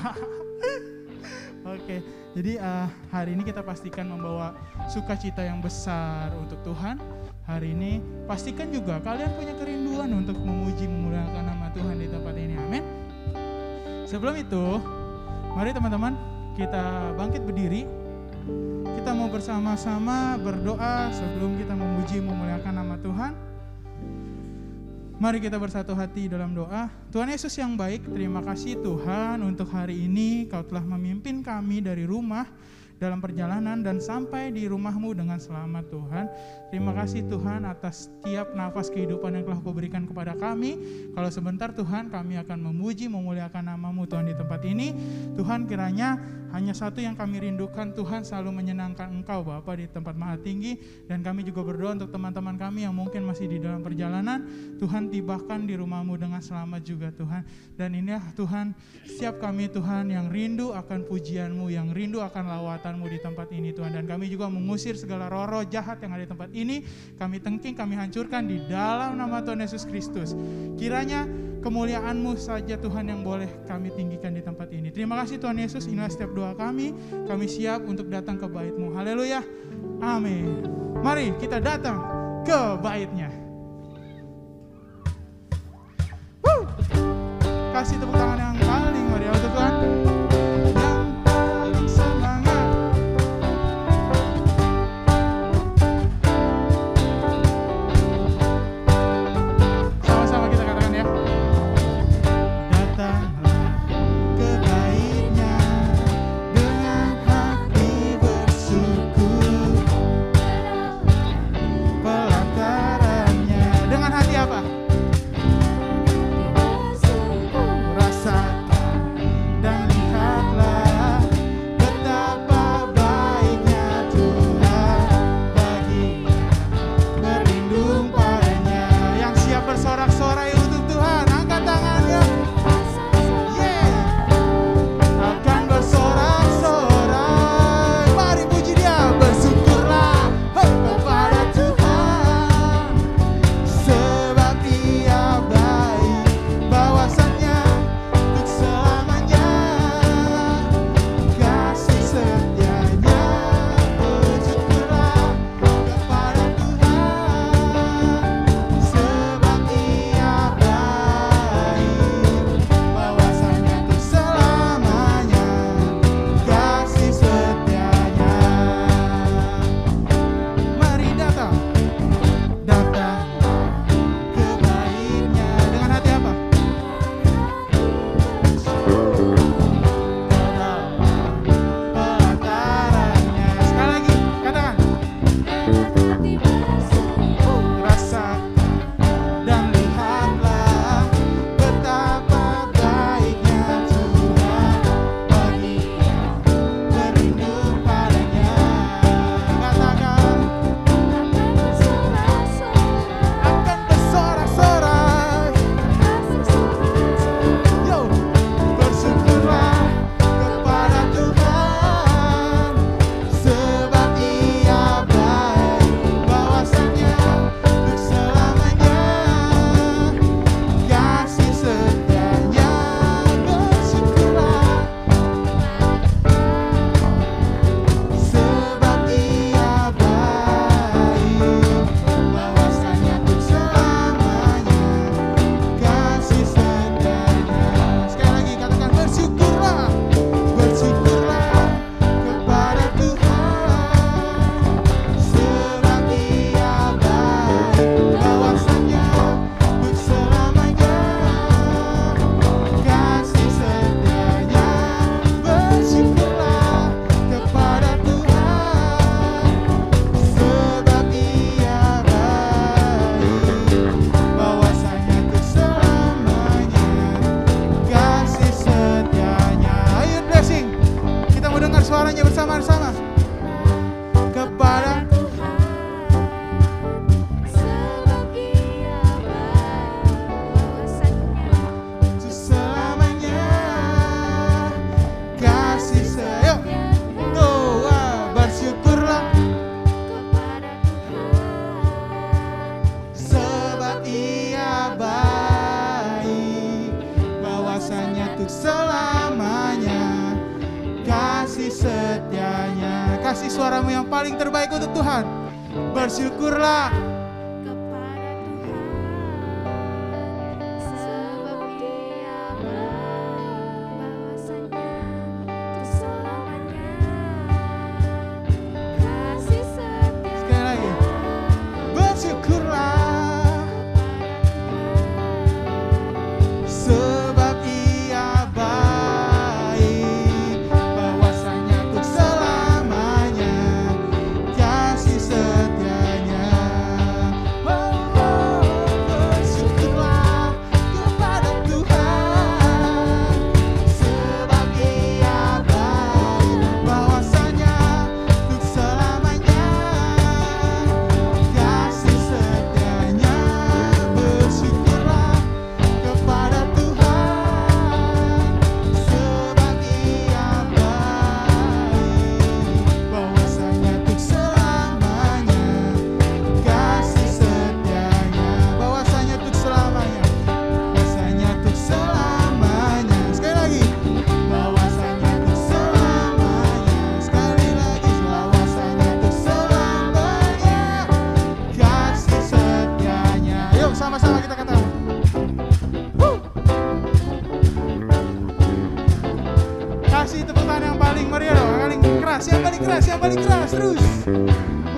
Oke, jadi uh, hari ini kita pastikan membawa sukacita yang besar untuk Tuhan. Hari ini pastikan juga kalian punya kerinduan untuk memuji memuliakan nama Tuhan di tempat ini. Amin. Sebelum itu, mari teman-teman kita bangkit berdiri. Kita mau bersama-sama berdoa sebelum kita memuji memuliakan nama Tuhan. Mari kita bersatu hati dalam doa. Tuhan Yesus yang baik, terima kasih Tuhan untuk hari ini Kau telah memimpin kami dari rumah dalam perjalanan dan sampai di rumahmu dengan selamat Tuhan. Terima kasih Tuhan atas setiap nafas kehidupan yang telah kau berikan kepada kami. Kalau sebentar Tuhan kami akan memuji, memuliakan namamu Tuhan di tempat ini. Tuhan kiranya hanya satu yang kami rindukan Tuhan selalu menyenangkan Engkau Bapa di tempat maha tinggi. Dan kami juga berdoa untuk teman-teman kami yang mungkin masih di dalam perjalanan. Tuhan tibahkan di rumahmu dengan selamat juga Tuhan. Dan ini Tuhan siap kami Tuhan yang rindu akan pujianmu, yang rindu akan lawatan kekuatanmu di tempat ini Tuhan. Dan kami juga mengusir segala roh-roh jahat yang ada di tempat ini. Kami tengking, kami hancurkan di dalam nama Tuhan Yesus Kristus. Kiranya kemuliaanmu saja Tuhan yang boleh kami tinggikan di tempat ini. Terima kasih Tuhan Yesus, inilah setiap doa kami. Kami siap untuk datang ke baitmu. Haleluya. Amin. Mari kita datang ke baitnya. Kasih tepuk tangan yang paling meriah untuk Tuhan. bersyukurlah. terus.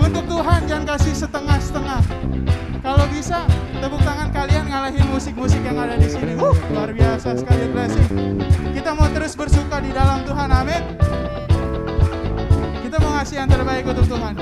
Untuk Tuhan jangan kasih setengah-setengah. Kalau bisa, tepuk tangan kalian ngalahin musik-musik yang ada di sini. Uh, luar biasa sekali blessing. Kita mau terus bersuka di dalam Tuhan. Amin. Kita mau ngasih yang terbaik untuk Tuhan.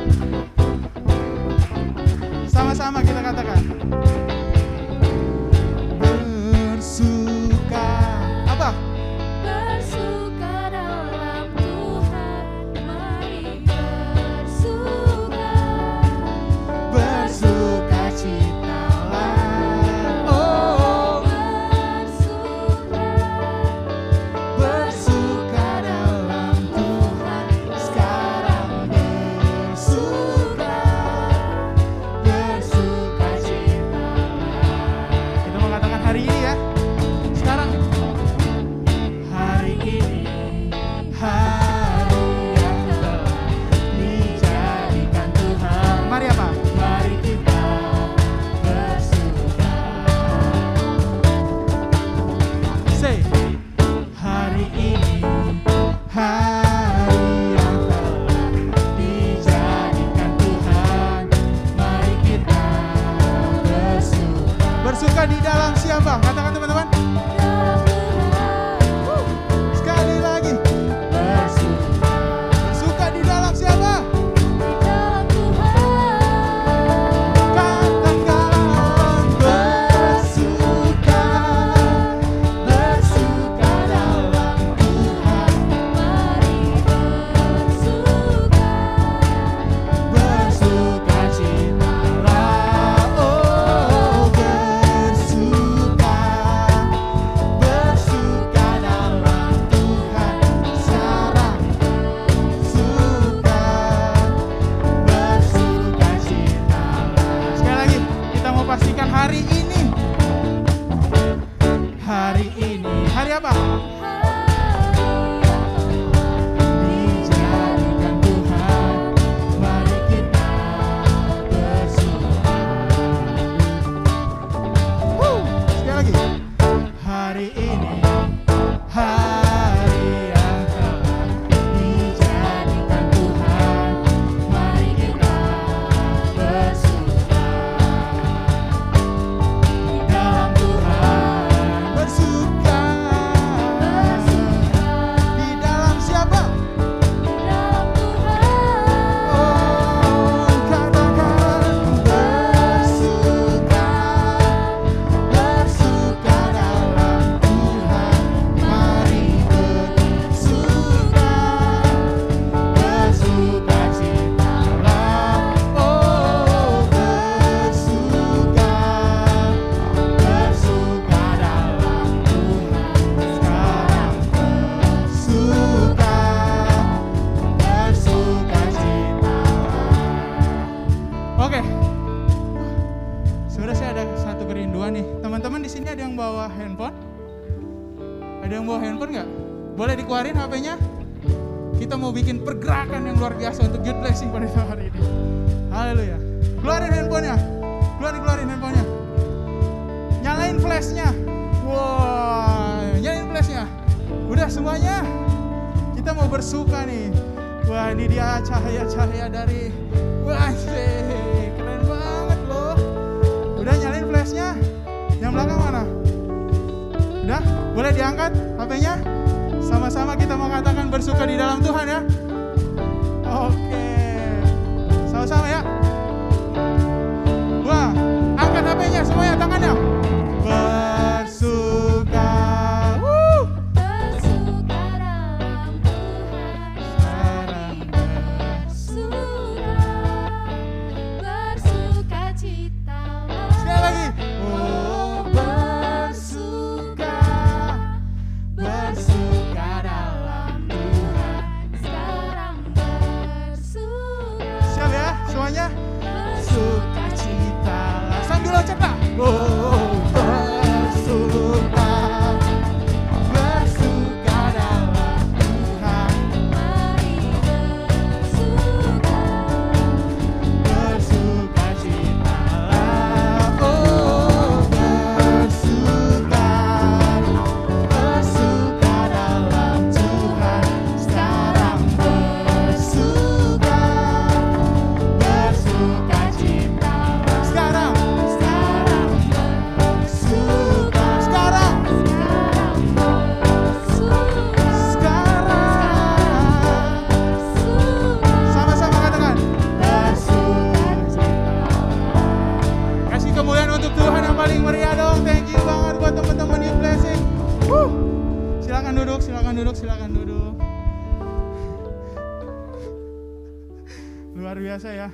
Biasa ya.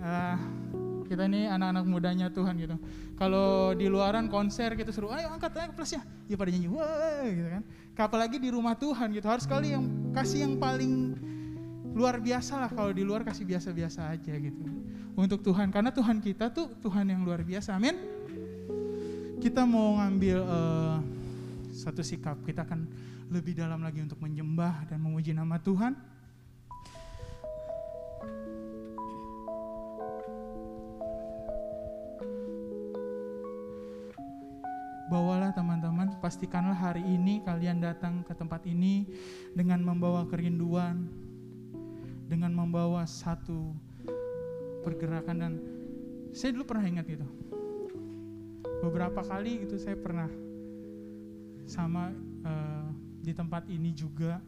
Ah, kita ini anak-anak mudanya Tuhan gitu. Kalau di luaran konser gitu seru, ayo angkat ayo plusnya. Ya pada nyanyi, wah gitu kan. Apalagi di rumah Tuhan gitu, harus kali yang kasih yang paling luar biasa lah kalau di luar kasih biasa-biasa aja gitu untuk Tuhan karena Tuhan kita tuh Tuhan yang luar biasa amin kita mau ngambil eh, satu sikap kita akan lebih dalam lagi untuk menyembah dan memuji nama Tuhan Bawalah teman-teman, pastikanlah hari ini kalian datang ke tempat ini dengan membawa kerinduan, dengan membawa satu pergerakan. Dan saya dulu pernah ingat gitu. Beberapa kali gitu saya pernah sama eh, di tempat ini juga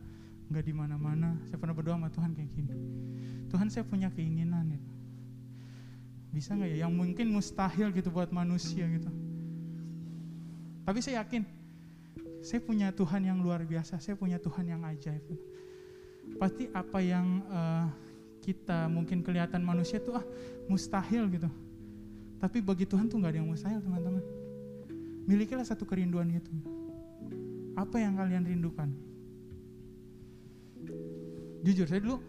nggak di mana-mana. Saya pernah berdoa sama Tuhan kayak gini Tuhan saya punya keinginan gitu. Bisa nggak ya? Yang mungkin mustahil gitu buat manusia gitu tapi saya yakin saya punya Tuhan yang luar biasa saya punya Tuhan yang ajaib pasti apa yang eh, kita mungkin kelihatan manusia tuh ah mustahil gitu. Tapi bagi Tuhan tuh nggak ada yang mustahil teman-teman. Milikilah satu kerinduan itu. Apa yang kalian rindukan? Jujur saya dulu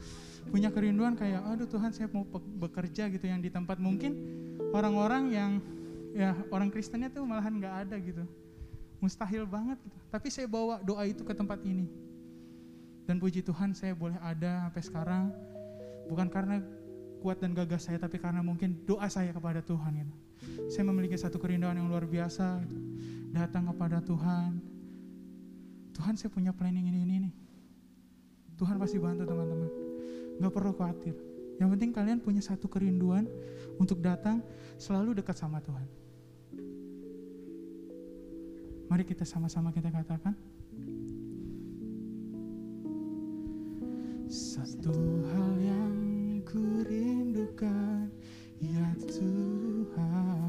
punya kerinduan kayak aduh Tuhan saya mau bekerja gitu yang di tempat mungkin orang-orang yang ya orang Kristennya tuh malahan nggak ada gitu. Mustahil banget gitu. Tapi saya bawa doa itu ke tempat ini. Dan puji Tuhan saya boleh ada sampai sekarang bukan karena kuat dan gagah saya tapi karena mungkin doa saya kepada Tuhan gitu. Saya memiliki satu kerinduan yang luar biasa gitu. Datang kepada Tuhan. Tuhan saya punya planning ini ini nih. Tuhan pasti bantu teman-teman. Gak perlu khawatir. Yang penting kalian punya satu kerinduan untuk datang selalu dekat sama Tuhan. Mari kita sama-sama kita katakan. Satu hal yang ku rindukan ya Tuhan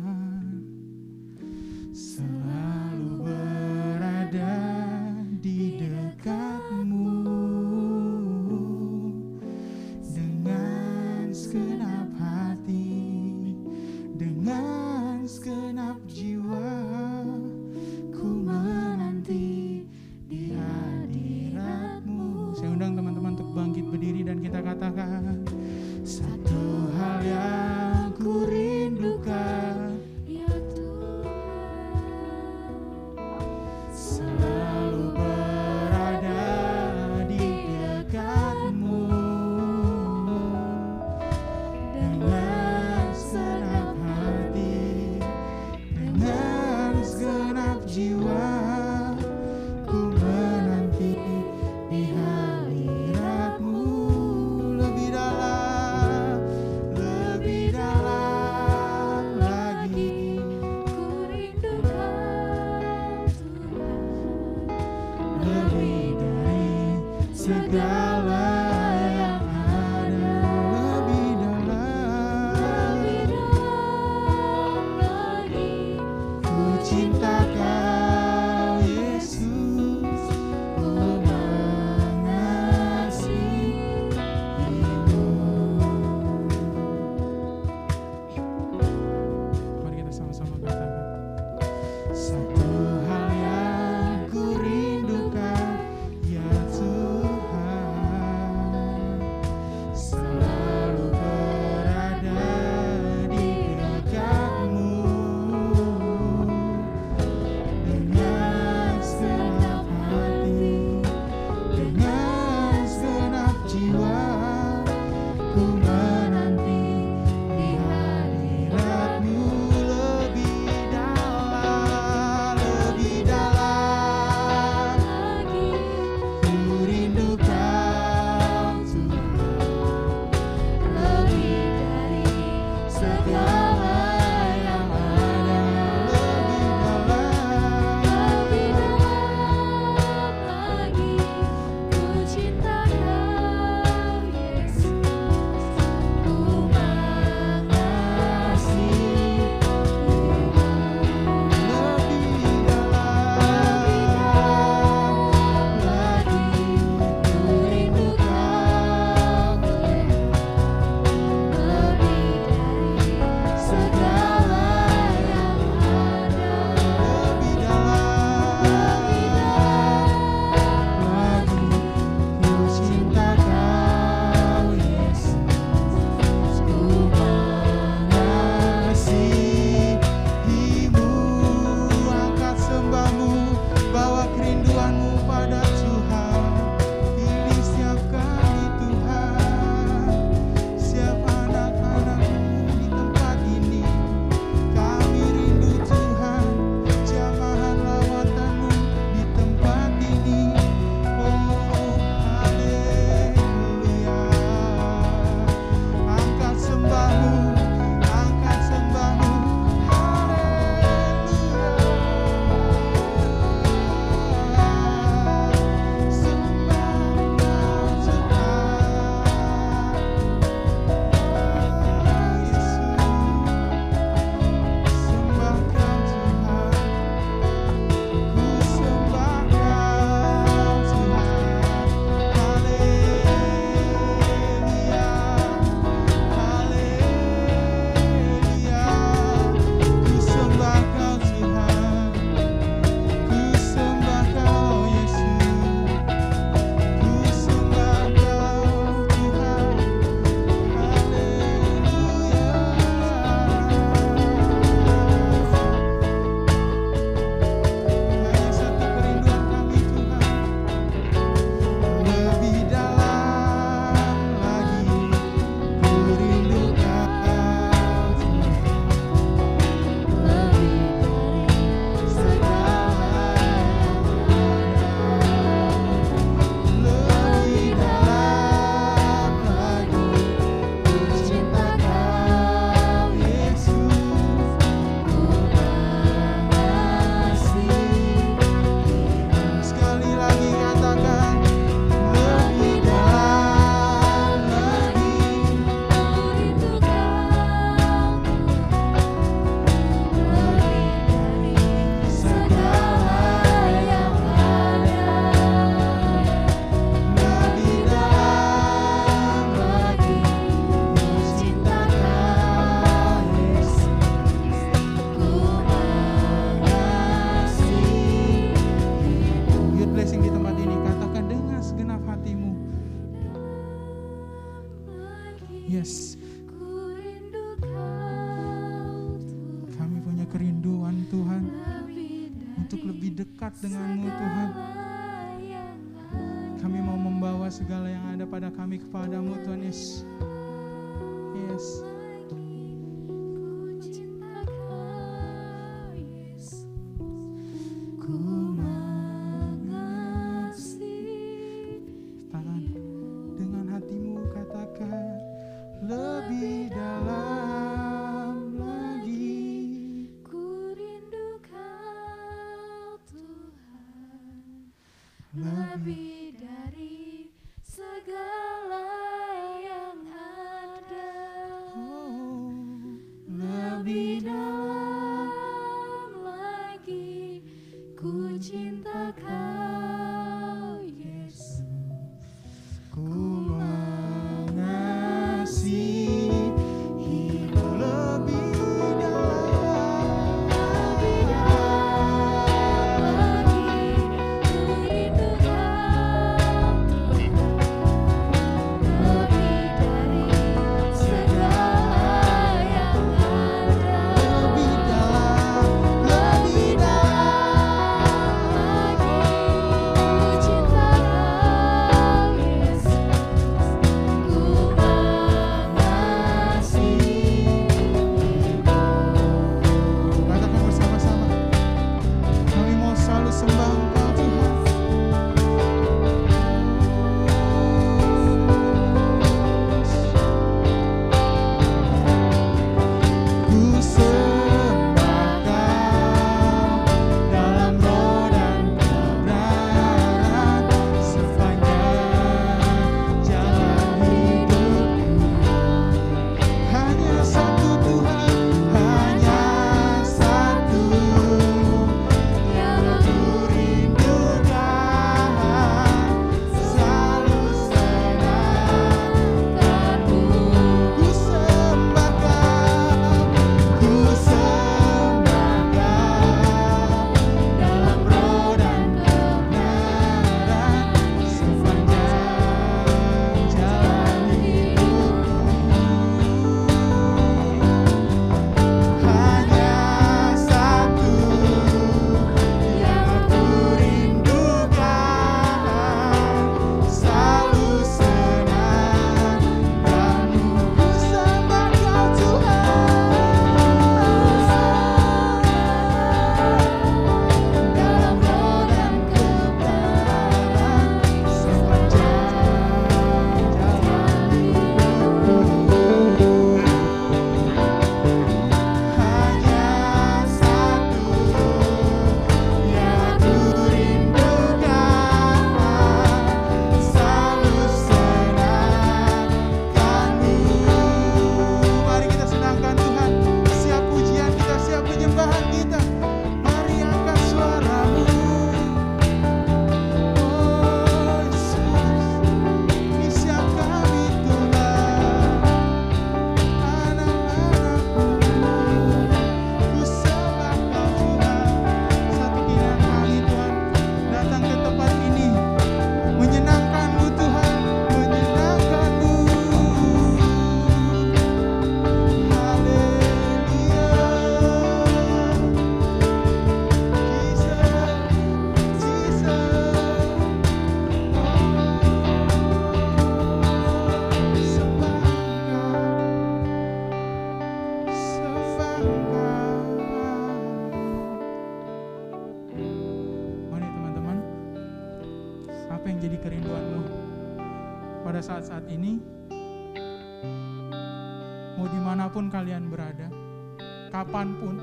kapan pun,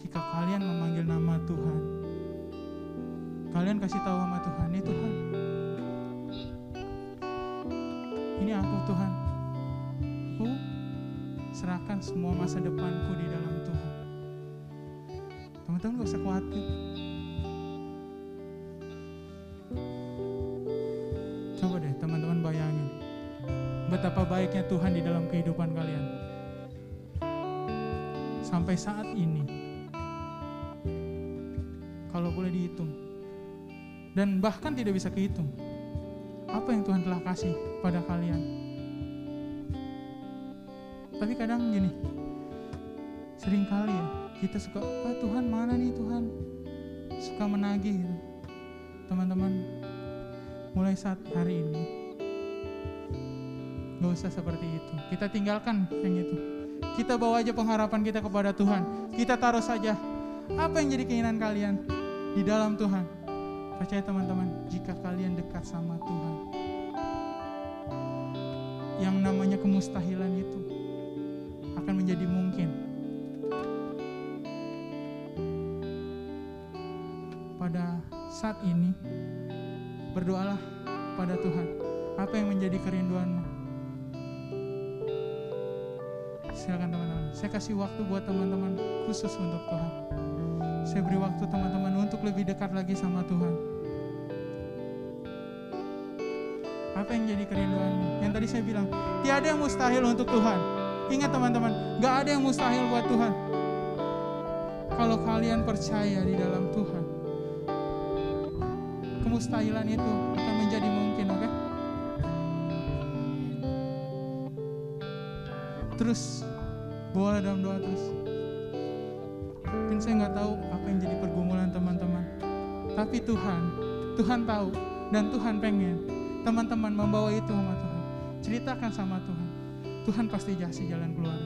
jika kalian memanggil nama Tuhan, kalian kasih tahu sama Tuhan, ini Tuhan, ini aku Tuhan, aku serahkan semua masa depanku di dalam Tuhan. Teman-teman gak usah khawatir. Coba deh teman-teman bayangin betapa baiknya Tuhan di dalam kehidupan kalian. Sampai saat ini, kalau boleh dihitung, dan bahkan tidak bisa kehitung, apa yang Tuhan telah kasih pada kalian. Tapi kadang gini, sering kali ya kita suka, ah Tuhan mana nih Tuhan? Suka menagih gitu. Teman-teman, mulai saat hari ini, Gak usah seperti itu. Kita tinggalkan yang itu. Kita bawa aja pengharapan kita kepada Tuhan. Kita taruh saja apa yang jadi keinginan kalian di dalam Tuhan. Percaya teman-teman, jika kalian dekat sama Tuhan, yang namanya kemustahilan itu akan menjadi mungkin. Pada saat ini, berdoalah pada Tuhan. Apa yang menjadi kerinduanmu? Silakan teman-teman. Saya kasih waktu buat teman-teman khusus untuk Tuhan. Saya beri waktu teman-teman untuk lebih dekat lagi sama Tuhan. Apa yang jadi kerinduanmu? Yang tadi saya bilang, tiada yang mustahil untuk Tuhan. Ingat teman-teman, gak ada yang mustahil buat Tuhan. Kalau kalian percaya di dalam Tuhan, kemustahilan itu akan menjadi mungkin, oke? Terus bawalah dalam doa terus. Mungkin saya nggak tahu apa yang jadi pergumulan teman-teman. Tapi Tuhan, Tuhan tahu dan Tuhan pengen teman-teman membawa itu sama Tuhan. Ceritakan sama Tuhan. Tuhan pasti kasih jalan keluar.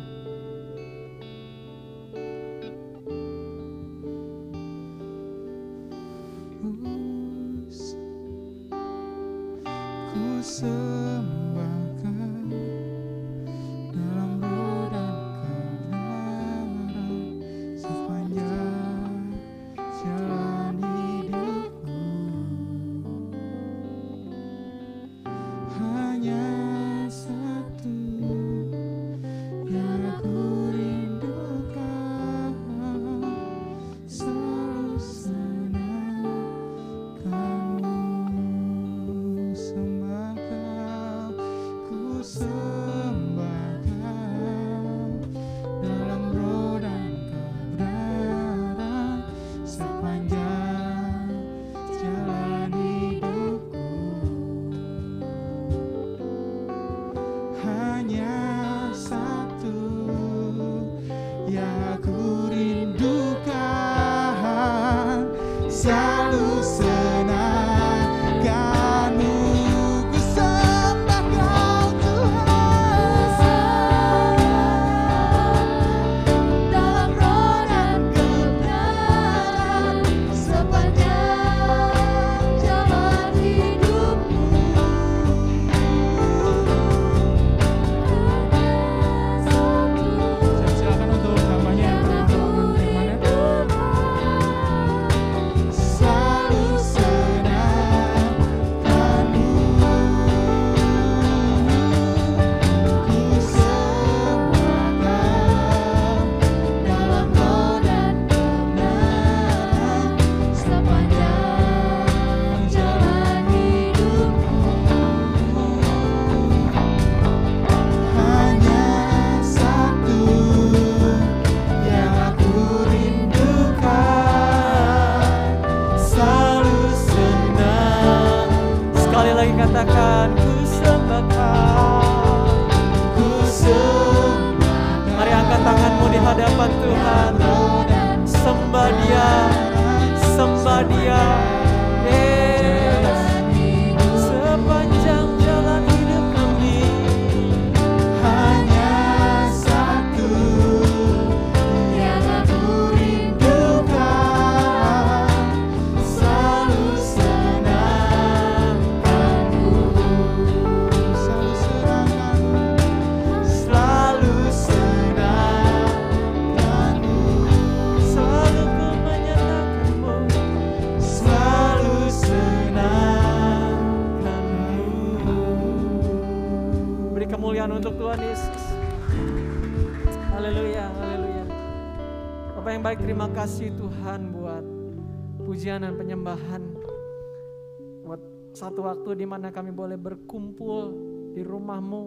Satu waktu di mana kami boleh berkumpul di rumahmu.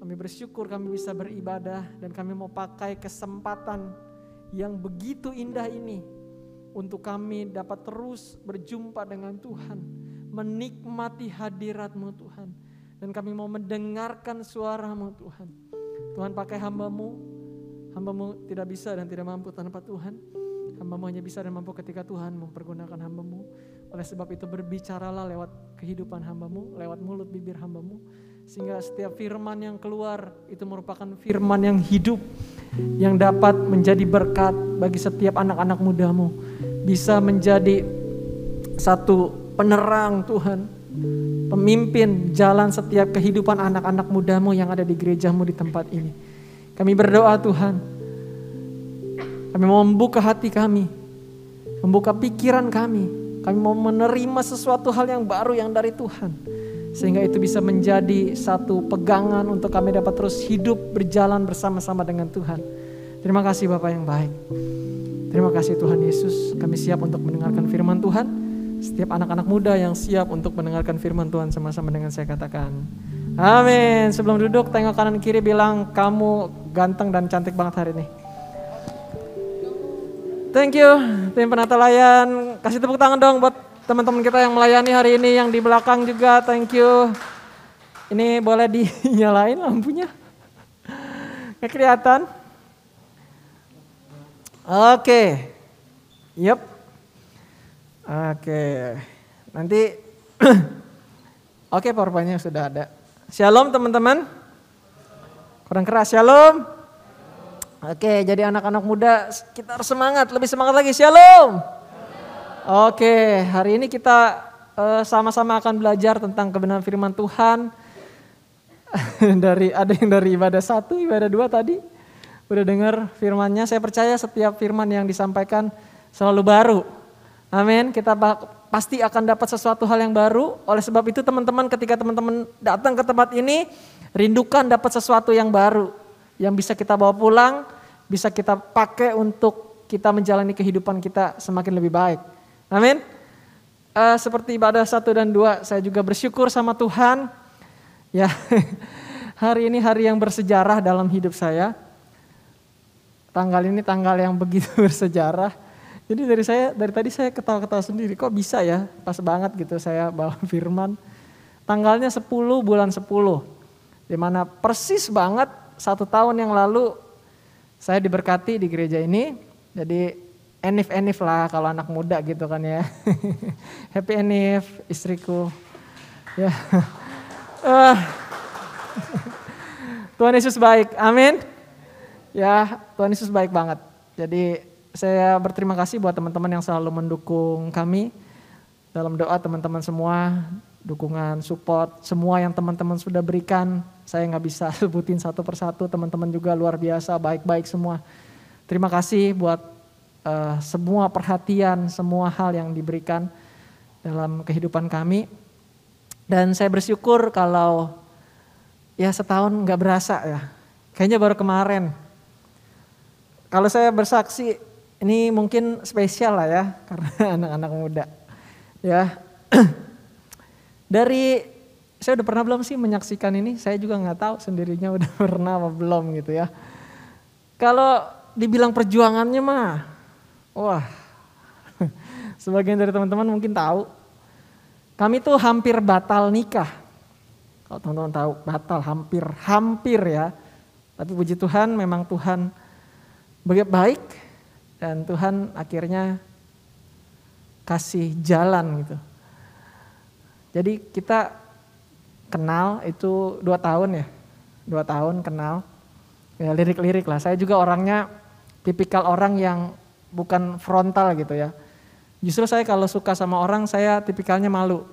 Kami bersyukur kami bisa beribadah dan kami mau pakai kesempatan yang begitu indah ini untuk kami dapat terus berjumpa dengan Tuhan, menikmati hadiratmu Tuhan. Dan kami mau mendengarkan suaramu Tuhan. Tuhan pakai hambamu, hambamu tidak bisa dan tidak mampu tanpa Tuhan. Hambamu hanya bisa dan mampu ketika Tuhan mempergunakan hambamu. Oleh sebab itu berbicaralah lewat kehidupan hambamu, lewat mulut bibir hambamu. Sehingga setiap firman yang keluar itu merupakan firman yang hidup. Yang dapat menjadi berkat bagi setiap anak-anak mudamu. Bisa menjadi satu penerang Tuhan. Pemimpin jalan setiap kehidupan anak-anak mudamu yang ada di gerejamu di tempat ini. Kami berdoa Tuhan. Kami mau membuka hati kami. Membuka pikiran kami. Kami mau menerima sesuatu hal yang baru yang dari Tuhan. Sehingga itu bisa menjadi satu pegangan untuk kami dapat terus hidup berjalan bersama-sama dengan Tuhan. Terima kasih Bapak yang baik. Terima kasih Tuhan Yesus. Kami siap untuk mendengarkan firman Tuhan. Setiap anak-anak muda yang siap untuk mendengarkan firman Tuhan sama-sama dengan saya katakan. Amin. Sebelum duduk tengok kanan kiri bilang kamu ganteng dan cantik banget hari ini. Thank you tim penata layan. Kasih tepuk tangan dong buat teman-teman kita yang melayani hari ini yang di belakang juga. Thank you. Ini boleh dinyalain lampunya? Nggak kelihatan? Oke. Yep. Oke. Nanti Oke, powerpointnya sudah ada. Shalom teman-teman. Kurang keras, shalom. Oke, jadi anak-anak muda kita harus semangat, lebih semangat lagi. Shalom. Oke, hari ini kita eh, sama-sama akan belajar tentang kebenaran firman Tuhan. dari ada yang dari ibadah satu, ibadah dua tadi. Udah dengar firmannya, saya percaya setiap firman yang disampaikan selalu baru. Amin. Kita pasti akan dapat sesuatu hal yang baru. Oleh sebab itu teman-teman ketika teman-teman datang ke tempat ini, rindukan dapat sesuatu yang baru. Yang bisa kita bawa pulang, bisa kita pakai untuk kita menjalani kehidupan kita semakin lebih baik. Amin. Eh, seperti ibadah satu dan dua, saya juga bersyukur sama Tuhan. Ya, hari ini hari yang bersejarah dalam hidup saya. Tanggal ini tanggal yang begitu bersejarah. Jadi dari saya dari tadi saya ketawa-ketawa sendiri, kok bisa ya? Pas banget gitu saya bawa firman. Tanggalnya 10 bulan 10. Di mana persis banget satu tahun yang lalu saya diberkati di gereja ini. Jadi enif-enif lah kalau anak muda gitu kan ya. Happy enif istriku. Ya. Eh, Tuhan Yesus baik. Amin. Ya, Tuhan Yesus baik banget. Jadi saya berterima kasih buat teman-teman yang selalu mendukung kami dalam doa teman-teman semua, dukungan, support, semua yang teman-teman sudah berikan. Saya nggak bisa sebutin satu persatu, teman-teman juga luar biasa, baik-baik semua. Terima kasih buat eh, semua perhatian, semua hal yang diberikan dalam kehidupan kami. Dan saya bersyukur kalau ya setahun nggak berasa ya. Kayaknya baru kemarin. Kalau saya bersaksi, ini mungkin spesial lah ya, karena anak-anak muda. Ya, dari saya udah pernah belum sih menyaksikan ini? Saya juga nggak tahu sendirinya udah pernah apa belum gitu ya. Kalau dibilang perjuangannya mah, wah, sebagian dari teman-teman mungkin tahu. Kami tuh hampir batal nikah. Kalau teman-teman tahu, batal hampir, hampir ya. Tapi puji Tuhan, memang Tuhan baik dan Tuhan akhirnya kasih jalan gitu. Jadi kita kenal itu dua tahun ya, dua tahun kenal. Ya lirik-lirik lah. Saya juga orangnya tipikal orang yang bukan frontal gitu ya. Justru saya kalau suka sama orang saya tipikalnya malu.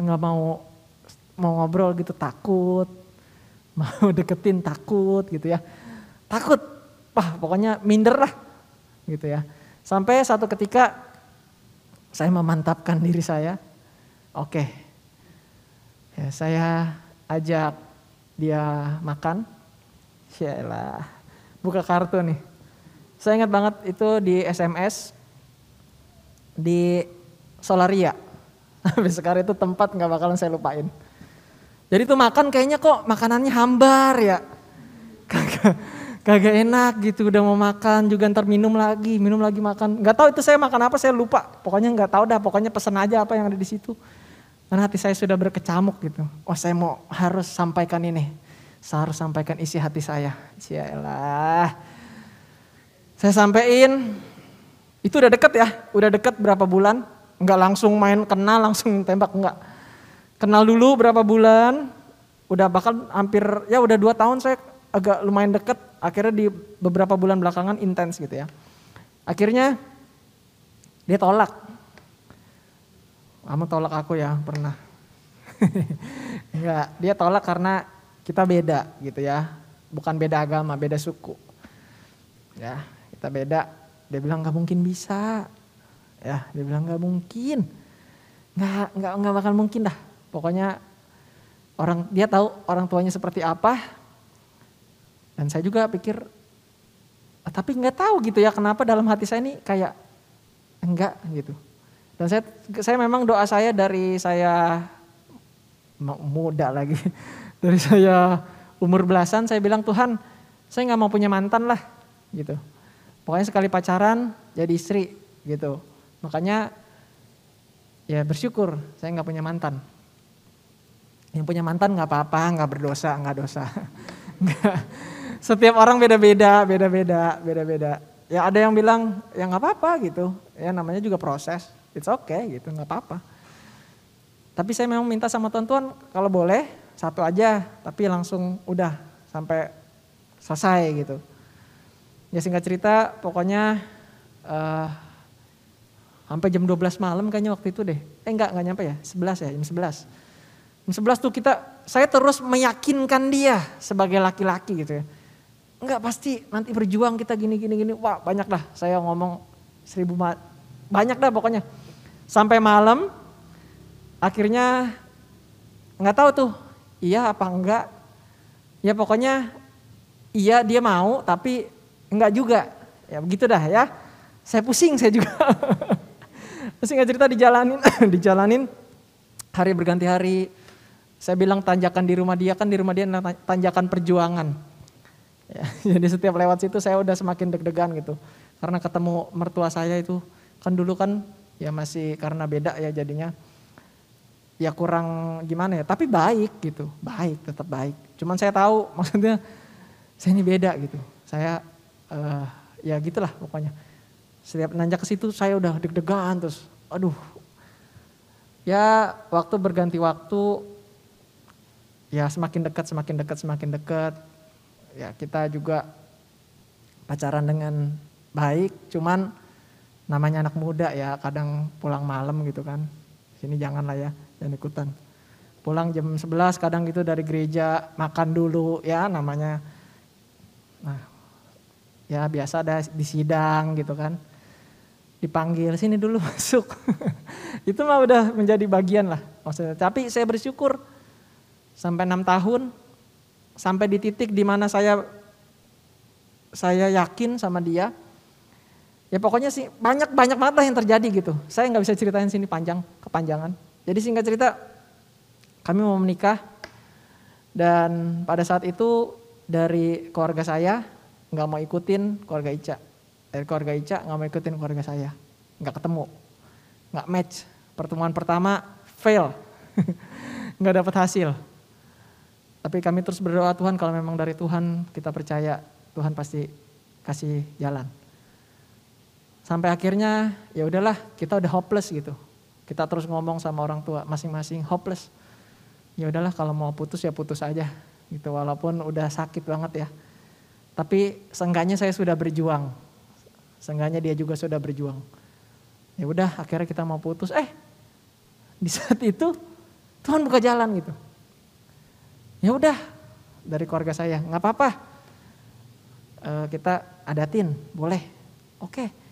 Nggak mau mau ngobrol gitu takut. Mau deketin takut gitu ya. Takut. Wah pokoknya minder lah gitu ya. Sampai satu ketika saya memantapkan diri saya. Oke. Ya, saya ajak dia makan. Syalah, buka kartu nih. Saya ingat banget itu di SMS di Solaria. Sampai sekarang itu tempat nggak bakalan saya lupain. Jadi tuh makan kayaknya kok makanannya hambar ya. Kagak kagak enak gitu udah mau makan juga ntar minum lagi, minum lagi makan. Nggak tahu itu saya makan apa saya lupa. Pokoknya nggak tahu dah, pokoknya pesan aja apa yang ada di situ. Karena hati saya sudah berkecamuk gitu. Oh saya mau harus sampaikan ini. Saya harus sampaikan isi hati saya. Cialah. Saya sampein. Itu udah deket ya. Udah deket berapa bulan. Nggak langsung main kenal langsung tembak. Enggak. Kenal dulu berapa bulan. Udah bakal hampir ya udah dua tahun saya agak lumayan deket. Akhirnya di beberapa bulan belakangan intens gitu ya. Akhirnya dia tolak. Kamu tolak aku ya pernah. Enggak, dia tolak karena kita beda gitu ya. Bukan beda agama, beda suku. Ya, kita beda. Dia bilang nggak mungkin bisa. Ya, dia bilang nggak mungkin. Nggak, nggak, nggak bakal mungkin dah. Pokoknya orang dia tahu orang tuanya seperti apa. Dan saya juga pikir, "Ah, tapi nggak tahu gitu ya kenapa dalam hati saya ini kayak enggak gitu. Dan saya saya memang doa saya dari saya mu- muda lagi. Dari saya umur belasan saya bilang Tuhan saya nggak mau punya mantan lah gitu. Pokoknya sekali pacaran jadi istri gitu. Makanya ya bersyukur saya nggak punya mantan. Yang punya mantan nggak apa-apa, nggak berdosa, nggak dosa. Setiap orang beda-beda, beda-beda, beda-beda. Ya ada yang bilang ya nggak apa-apa gitu. Ya namanya juga proses. It's okay gitu, nggak apa-apa. Tapi saya memang minta sama Tuhan, Tuhan kalau boleh satu aja, tapi langsung udah sampai selesai gitu. Ya singkat cerita, pokoknya eh sampai jam 12 malam kayaknya waktu itu deh. Eh enggak, enggak nyampe ya, 11 ya, jam 11. Jam 11 tuh kita, saya terus meyakinkan dia sebagai laki-laki gitu ya. Enggak pasti nanti berjuang kita gini gini gini. Wah banyak dah saya ngomong seribu ma- banyak dah pokoknya. Sampai malam akhirnya nggak tahu tuh iya apa enggak. Ya pokoknya iya dia mau tapi enggak juga. Ya begitu dah ya. Saya pusing saya juga. pusing nggak cerita dijalanin, dijalanin hari berganti hari. Saya bilang tanjakan di rumah dia kan di rumah dia tanjakan perjuangan. Ya, jadi setiap lewat situ saya udah semakin deg-degan gitu. Karena ketemu mertua saya itu kan dulu kan ya masih karena beda ya jadinya. Ya kurang gimana ya tapi baik gitu. Baik tetap baik. Cuman saya tahu maksudnya saya ini beda gitu. Saya eh, ya gitulah pokoknya. Setiap nanjak ke situ saya udah deg-degan terus aduh. Ya waktu berganti waktu ya semakin dekat semakin dekat semakin dekat. Ya kita juga pacaran dengan baik cuman namanya anak muda ya kadang pulang malam gitu kan. Sini jangan lah ya jangan ikutan. Pulang jam 11 kadang gitu dari gereja makan dulu ya namanya. Nah ya biasa ada di sidang gitu kan. Dipanggil sini dulu masuk. Itu mah udah menjadi bagian lah maksudnya. Tapi saya bersyukur sampai enam tahun sampai di titik di mana saya saya yakin sama dia ya pokoknya sih banyak banyak banget yang terjadi gitu. Saya nggak bisa ceritain sini panjang kepanjangan. Jadi singkat cerita kami mau menikah dan pada saat itu dari keluarga saya nggak mau ikutin keluarga Ica. Dari keluarga Ica nggak mau ikutin keluarga saya. Nggak ketemu. Nggak match. Pertemuan pertama fail. Nggak dapat hasil. Tapi kami terus berdoa Tuhan kalau memang dari Tuhan kita percaya Tuhan pasti kasih jalan. Sampai akhirnya ya udahlah kita udah hopeless gitu. Kita terus ngomong sama orang tua masing-masing hopeless. Ya udahlah kalau mau putus ya putus aja gitu walaupun udah sakit banget ya. Tapi seenggaknya saya sudah berjuang. Seenggaknya dia juga sudah berjuang. Ya udah akhirnya kita mau putus. Eh di saat itu Tuhan buka jalan gitu. Ya udah dari keluarga saya nggak apa-apa. Eh, kita adatin boleh. Oke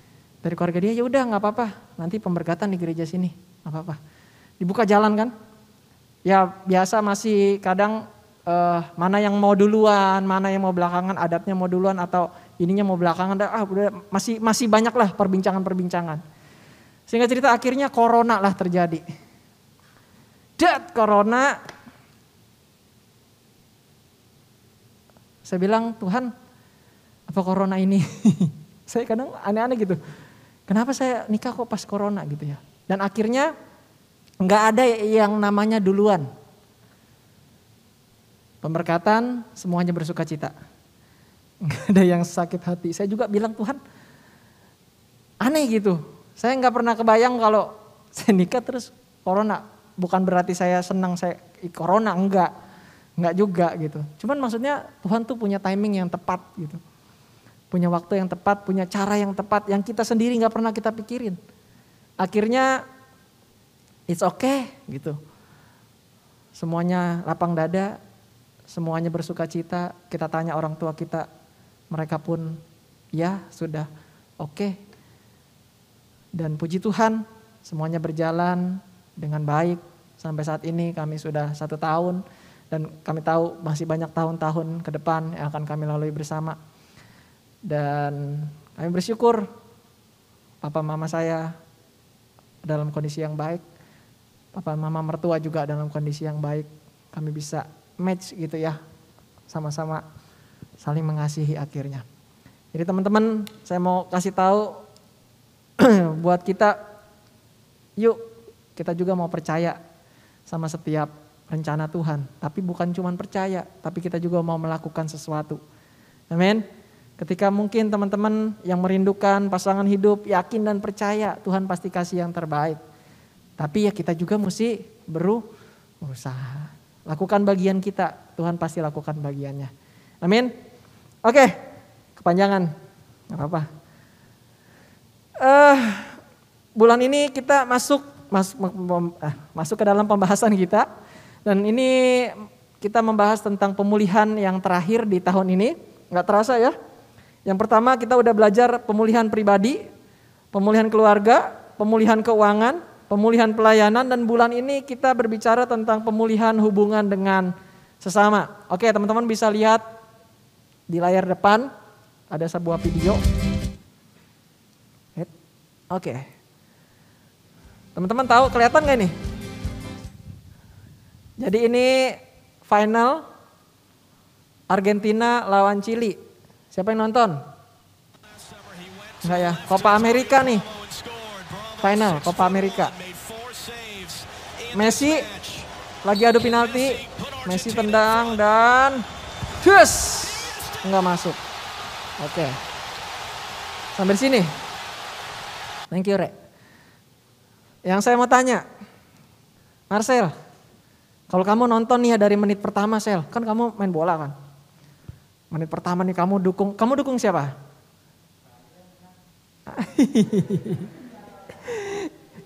dari keluarga dia ya udah nggak apa-apa. Nanti pemberkatan di gereja sini nggak apa-apa. Dibuka jalan kan? Ya biasa masih kadang eh, mana yang mau duluan, mana yang mau belakangan, adatnya mau duluan atau ininya mau belakangan. Ah, udah masih masih banyak lah perbincangan-perbincangan. Sehingga cerita akhirnya corona lah terjadi. Dat corona. Saya bilang Tuhan apa corona ini? saya kadang aneh-aneh gitu. Kenapa saya nikah kok pas corona gitu ya? Dan akhirnya nggak ada yang namanya duluan. Pemberkatan semuanya bersuka cita. Nggak ada yang sakit hati. Saya juga bilang Tuhan aneh gitu. Saya nggak pernah kebayang kalau saya nikah terus corona. Bukan berarti saya senang saya corona enggak. Enggak juga gitu. Cuman maksudnya Tuhan tuh punya timing yang tepat gitu. Punya waktu yang tepat, punya cara yang tepat yang kita sendiri nggak pernah kita pikirin. Akhirnya it's okay gitu. Semuanya lapang dada, semuanya bersuka cita. Kita tanya orang tua kita, mereka pun ya sudah oke. Dan puji Tuhan semuanya berjalan dengan baik. Sampai saat ini kami sudah satu tahun dan kami tahu masih banyak tahun-tahun ke depan yang akan kami lalui bersama. Dan kami bersyukur papa mama saya dalam kondisi yang baik. Papa mama mertua juga dalam kondisi yang baik. Kami bisa match gitu ya. Sama-sama saling mengasihi akhirnya. Jadi teman-teman saya mau kasih tahu buat kita yuk kita juga mau percaya sama setiap rencana Tuhan. Tapi bukan cuma percaya, tapi kita juga mau melakukan sesuatu. Amin. Ketika mungkin teman-teman yang merindukan pasangan hidup yakin dan percaya Tuhan pasti kasih yang terbaik. Tapi ya kita juga mesti beru berusaha. Lakukan bagian kita, Tuhan pasti lakukan bagiannya. Amin. Oke, kepanjangan. Gak apa-apa. Eh, bulan ini kita masuk masuk eh, masuk ke dalam pembahasan kita dan ini kita membahas tentang pemulihan yang terakhir di tahun ini. Nggak terasa ya? Yang pertama kita udah belajar pemulihan pribadi, pemulihan keluarga, pemulihan keuangan, pemulihan pelayanan dan bulan ini kita berbicara tentang pemulihan hubungan dengan sesama. Oke, teman-teman bisa lihat di layar depan ada sebuah video. Oke. Teman-teman tahu kelihatan nggak nih? Jadi ini final Argentina lawan Chili. Siapa yang nonton? Enggak ya, Copa Amerika nih. Final Copa Amerika. Messi lagi adu penalti. Messi tendang dan Cus! Enggak masuk. Oke. Sampai sini. Thank you, Rek. Yang saya mau tanya, Marcel, kalau kamu nonton nih ya dari menit pertama, Sel, kan kamu main bola kan? Menit pertama nih kamu dukung, kamu dukung siapa?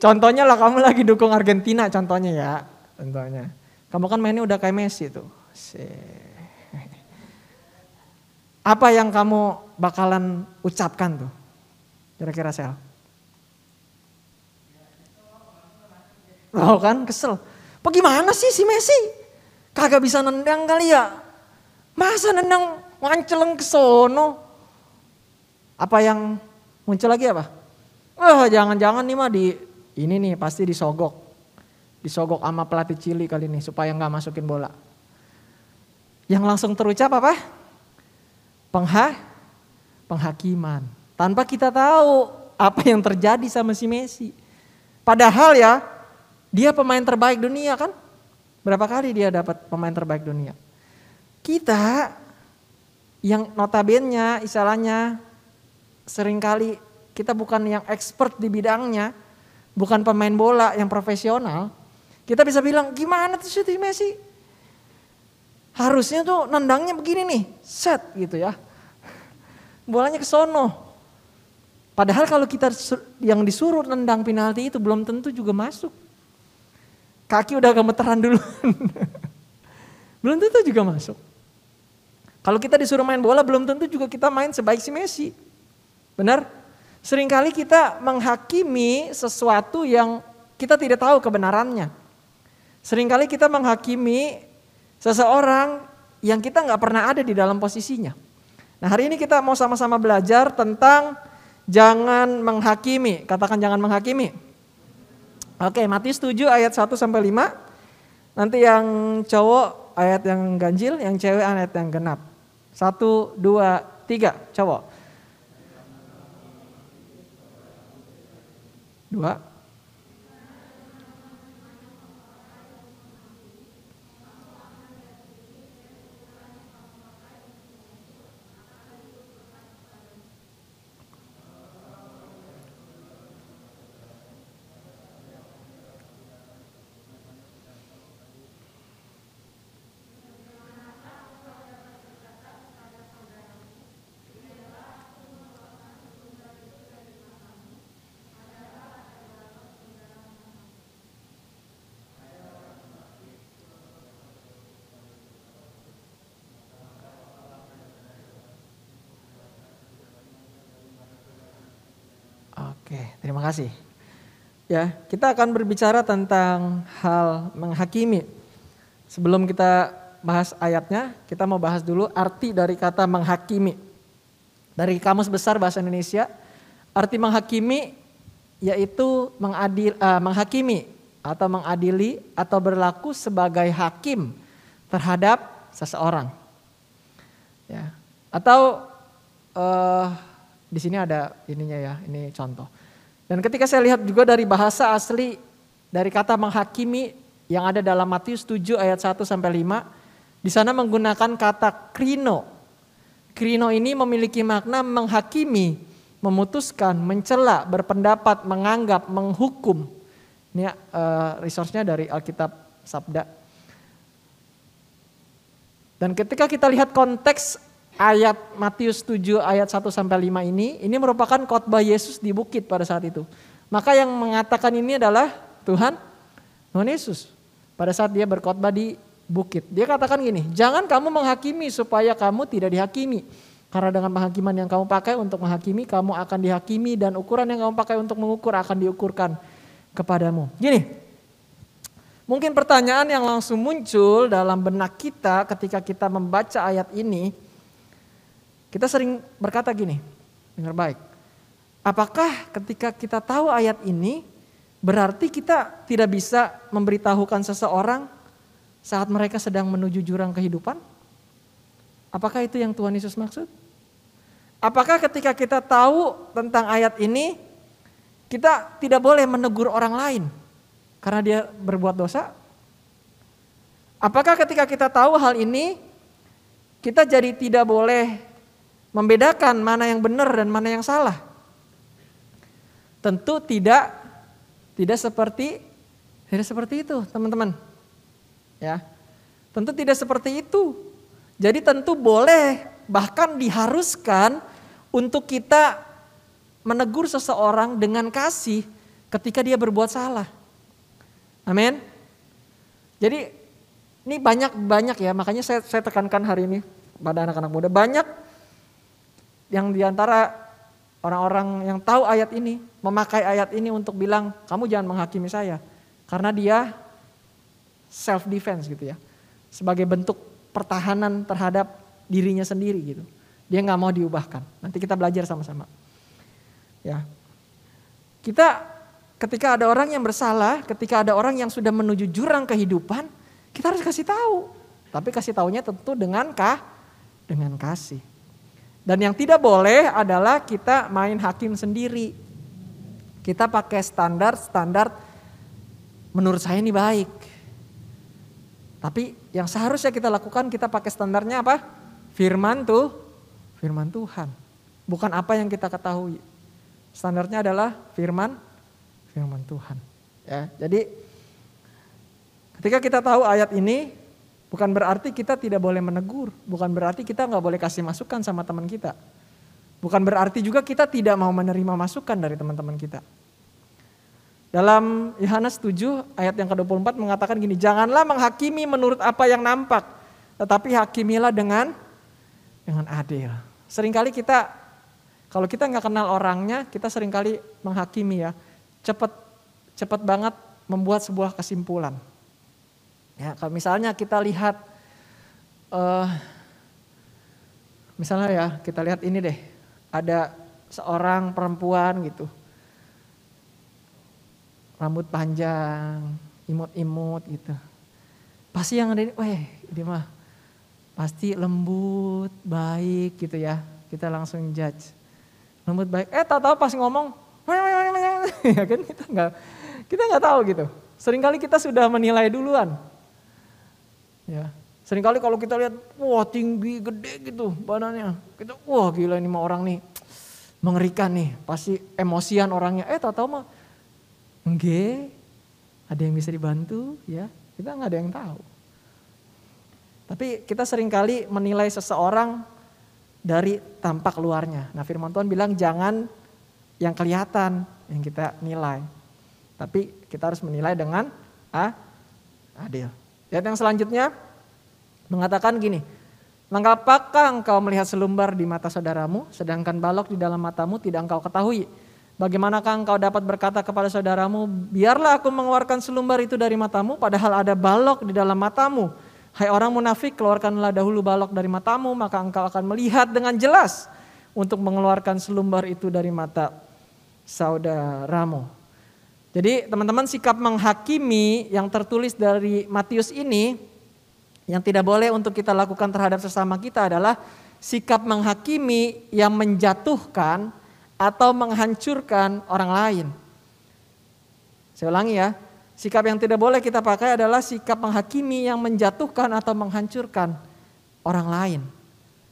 contohnya lah kamu lagi dukung Argentina contohnya ya, contohnya. Kamu kan mainnya udah kayak Messi tuh. Apa yang kamu bakalan ucapkan tuh? Kira-kira Sel? Oh kan kesel. Apa gimana sih si Messi? Kagak bisa nendang kali ya? Masa nendang nganceleng ke sono? Apa yang muncul lagi apa? Wah jangan-jangan nih mah di ini nih pasti disogok. Disogok sama pelatih Cili kali ini supaya nggak masukin bola. Yang langsung terucap apa? Pengha, penghakiman. Tanpa kita tahu apa yang terjadi sama si Messi. Padahal ya dia pemain terbaik dunia kan? Berapa kali dia dapat pemain terbaik dunia? Kita yang notabene istilahnya sering kali kita bukan yang expert di bidangnya, bukan pemain bola yang profesional, kita bisa bilang gimana tuh si Messi? Harusnya tuh nendangnya begini nih, set gitu ya. Bolanya ke sono. Padahal kalau kita yang disuruh nendang penalti itu belum tentu juga masuk. Kaki udah gemeteran dulu. belum tentu juga masuk. Kalau kita disuruh main bola belum tentu juga kita main sebaik si Messi. Benar? Seringkali kita menghakimi sesuatu yang kita tidak tahu kebenarannya. Seringkali kita menghakimi seseorang yang kita nggak pernah ada di dalam posisinya. Nah hari ini kita mau sama-sama belajar tentang jangan menghakimi. Katakan jangan menghakimi. Oke Matius 7 ayat 1 sampai 5. Nanti yang cowok ayat yang ganjil, yang cewek ayat yang genap. Satu, dua, tiga, cowok. Dua. Oke, terima kasih. Ya, kita akan berbicara tentang hal menghakimi. Sebelum kita bahas ayatnya, kita mau bahas dulu arti dari kata menghakimi. Dari Kamus Besar Bahasa Indonesia, arti menghakimi yaitu mengadil, eh, menghakimi atau mengadili atau berlaku sebagai hakim terhadap seseorang. Ya. Atau eh, di sini ada ininya ya, ini contoh. Dan ketika saya lihat juga dari bahasa asli dari kata menghakimi yang ada dalam Matius 7 ayat 1 sampai 5, di sana menggunakan kata krino. Krino ini memiliki makna menghakimi, memutuskan, mencela, berpendapat, menganggap, menghukum. Ini uh, resource-nya dari Alkitab Sabda. Dan ketika kita lihat konteks ayat Matius 7 ayat 1 sampai 5 ini, ini merupakan khotbah Yesus di bukit pada saat itu. Maka yang mengatakan ini adalah Tuhan, Tuhan Yesus. Pada saat dia berkhotbah di bukit. Dia katakan gini, jangan kamu menghakimi supaya kamu tidak dihakimi. Karena dengan penghakiman yang kamu pakai untuk menghakimi, kamu akan dihakimi dan ukuran yang kamu pakai untuk mengukur akan diukurkan kepadamu. Gini, mungkin pertanyaan yang langsung muncul dalam benak kita ketika kita membaca ayat ini, kita sering berkata gini, dengar baik. Apakah ketika kita tahu ayat ini berarti kita tidak bisa memberitahukan seseorang saat mereka sedang menuju jurang kehidupan? Apakah itu yang Tuhan Yesus maksud? Apakah ketika kita tahu tentang ayat ini kita tidak boleh menegur orang lain karena dia berbuat dosa? Apakah ketika kita tahu hal ini kita jadi tidak boleh membedakan mana yang benar dan mana yang salah. Tentu tidak tidak seperti tidak seperti itu, teman-teman. Ya. Tentu tidak seperti itu. Jadi tentu boleh bahkan diharuskan untuk kita menegur seseorang dengan kasih ketika dia berbuat salah. Amin. Jadi ini banyak-banyak ya, makanya saya, saya tekankan hari ini pada anak-anak muda. Banyak yang di antara orang-orang yang tahu ayat ini, memakai ayat ini untuk bilang, kamu jangan menghakimi saya. Karena dia self defense gitu ya. Sebagai bentuk pertahanan terhadap dirinya sendiri gitu. Dia nggak mau diubahkan. Nanti kita belajar sama-sama. Ya. Kita ketika ada orang yang bersalah, ketika ada orang yang sudah menuju jurang kehidupan, kita harus kasih tahu. Tapi kasih tahunya tentu dengan kah? Dengan kasih. Dan yang tidak boleh adalah kita main hakim sendiri. Kita pakai standar-standar menurut saya ini baik. Tapi yang seharusnya kita lakukan kita pakai standarnya apa? Firman tuh, firman Tuhan. Bukan apa yang kita ketahui. Standarnya adalah firman, firman Tuhan. Ya, jadi ketika kita tahu ayat ini, Bukan berarti kita tidak boleh menegur, bukan berarti kita nggak boleh kasih masukan sama teman kita. Bukan berarti juga kita tidak mau menerima masukan dari teman-teman kita. Dalam Yohanes 7 ayat yang ke-24 mengatakan gini, janganlah menghakimi menurut apa yang nampak, tetapi hakimilah dengan dengan adil. Seringkali kita kalau kita nggak kenal orangnya, kita sering kali menghakimi ya. Cepat cepat banget membuat sebuah kesimpulan. Ya, kalau misalnya kita lihat eh misalnya ya kita lihat ini deh, ada seorang perempuan gitu, rambut panjang, imut-imut gitu. Pasti yang ada ini, weh ini mah pasti lembut, baik gitu ya. Kita langsung judge. Lembut baik, eh tahu-tahu pas ngomong, ya kan kita nggak kita nggak tahu gitu. Seringkali kita sudah menilai duluan. Ya, sering kali kalau kita lihat, wah tinggi, gede gitu badannya, kita, wah gila ini mah orang nih mengerikan nih, pasti emosian orangnya. Eh tahu-tahu mah, enggak, ada yang bisa dibantu, ya kita nggak ada yang tahu. Tapi kita sering kali menilai seseorang dari tampak luarnya. Nah firman Tuhan bilang jangan yang kelihatan yang kita nilai. Tapi kita harus menilai dengan ah, adil. Lihat yang selanjutnya mengatakan gini. Mengapakah engkau melihat selumbar di mata saudaramu sedangkan balok di dalam matamu tidak engkau ketahui? Bagaimanakah engkau dapat berkata kepada saudaramu, biarlah aku mengeluarkan selumbar itu dari matamu padahal ada balok di dalam matamu. Hai orang munafik, keluarkanlah dahulu balok dari matamu, maka engkau akan melihat dengan jelas untuk mengeluarkan selumbar itu dari mata saudaramu. Jadi teman-teman sikap menghakimi yang tertulis dari Matius ini yang tidak boleh untuk kita lakukan terhadap sesama kita adalah sikap menghakimi yang menjatuhkan atau menghancurkan orang lain. Saya ulangi ya, sikap yang tidak boleh kita pakai adalah sikap menghakimi yang menjatuhkan atau menghancurkan orang lain.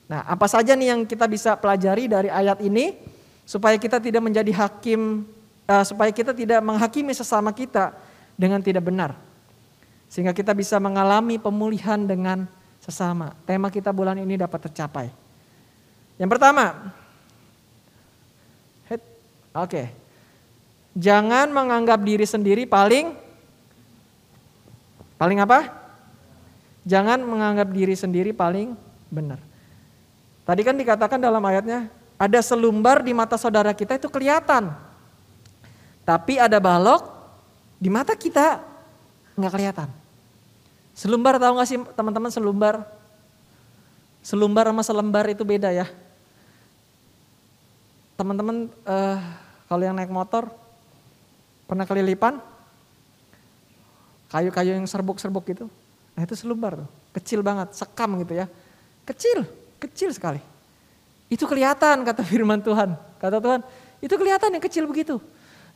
Nah, apa saja nih yang kita bisa pelajari dari ayat ini supaya kita tidak menjadi hakim, uh, supaya kita tidak menghakimi sesama kita dengan tidak benar. Sehingga kita bisa mengalami pemulihan dengan sesama. Tema kita bulan ini dapat tercapai. Yang pertama, oke, okay. jangan menganggap diri sendiri paling, paling apa? Jangan menganggap diri sendiri paling benar. Tadi kan dikatakan dalam ayatnya, ada selumbar di mata saudara kita itu kelihatan. Tapi ada balok di mata kita nggak kelihatan. Selumbar tahu nggak sih teman-teman selumbar? Selumbar sama selembar itu beda ya. Teman-teman uh, kalau yang naik motor pernah kelilipan kayu-kayu yang serbuk-serbuk gitu. Nah itu selumbar tuh, kecil banget, sekam gitu ya. Kecil, kecil sekali. Itu kelihatan kata firman Tuhan. Kata Tuhan, itu kelihatan yang kecil begitu.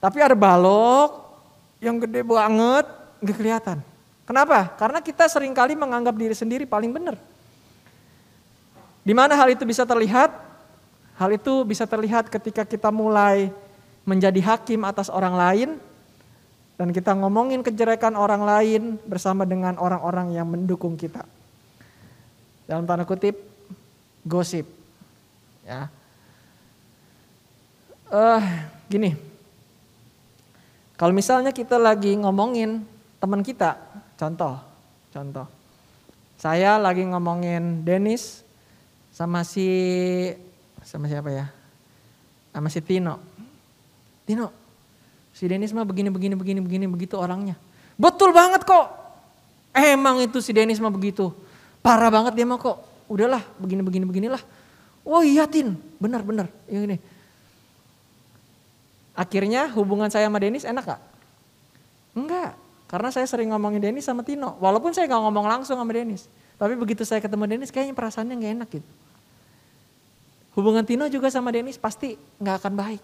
Tapi ada balok yang gede banget, nggak kelihatan. Kenapa? Karena kita sering kali menganggap diri sendiri paling benar. Di mana hal itu bisa terlihat? Hal itu bisa terlihat ketika kita mulai menjadi hakim atas orang lain dan kita ngomongin kejelekan orang lain bersama dengan orang-orang yang mendukung kita. Dalam tanda kutip, gosip. Ya. Uh, gini, kalau misalnya kita lagi ngomongin teman kita, contoh, contoh. Saya lagi ngomongin Dennis sama si sama siapa ya? Sama si Tino. Tino, si Dennis mah begini begini begini begini begitu orangnya. Betul banget kok. Emang itu si Dennis mah begitu. Parah banget dia mah kok. Udahlah, begini begini beginilah. Oh iya Tin, benar benar. Yang ini. Akhirnya hubungan saya sama Dennis enak gak? Enggak, karena saya sering ngomongin Dennis sama Tino. Walaupun saya gak ngomong langsung sama Dennis. Tapi begitu saya ketemu Dennis kayaknya perasaannya gak enak gitu. Hubungan Tino juga sama Dennis pasti gak akan baik.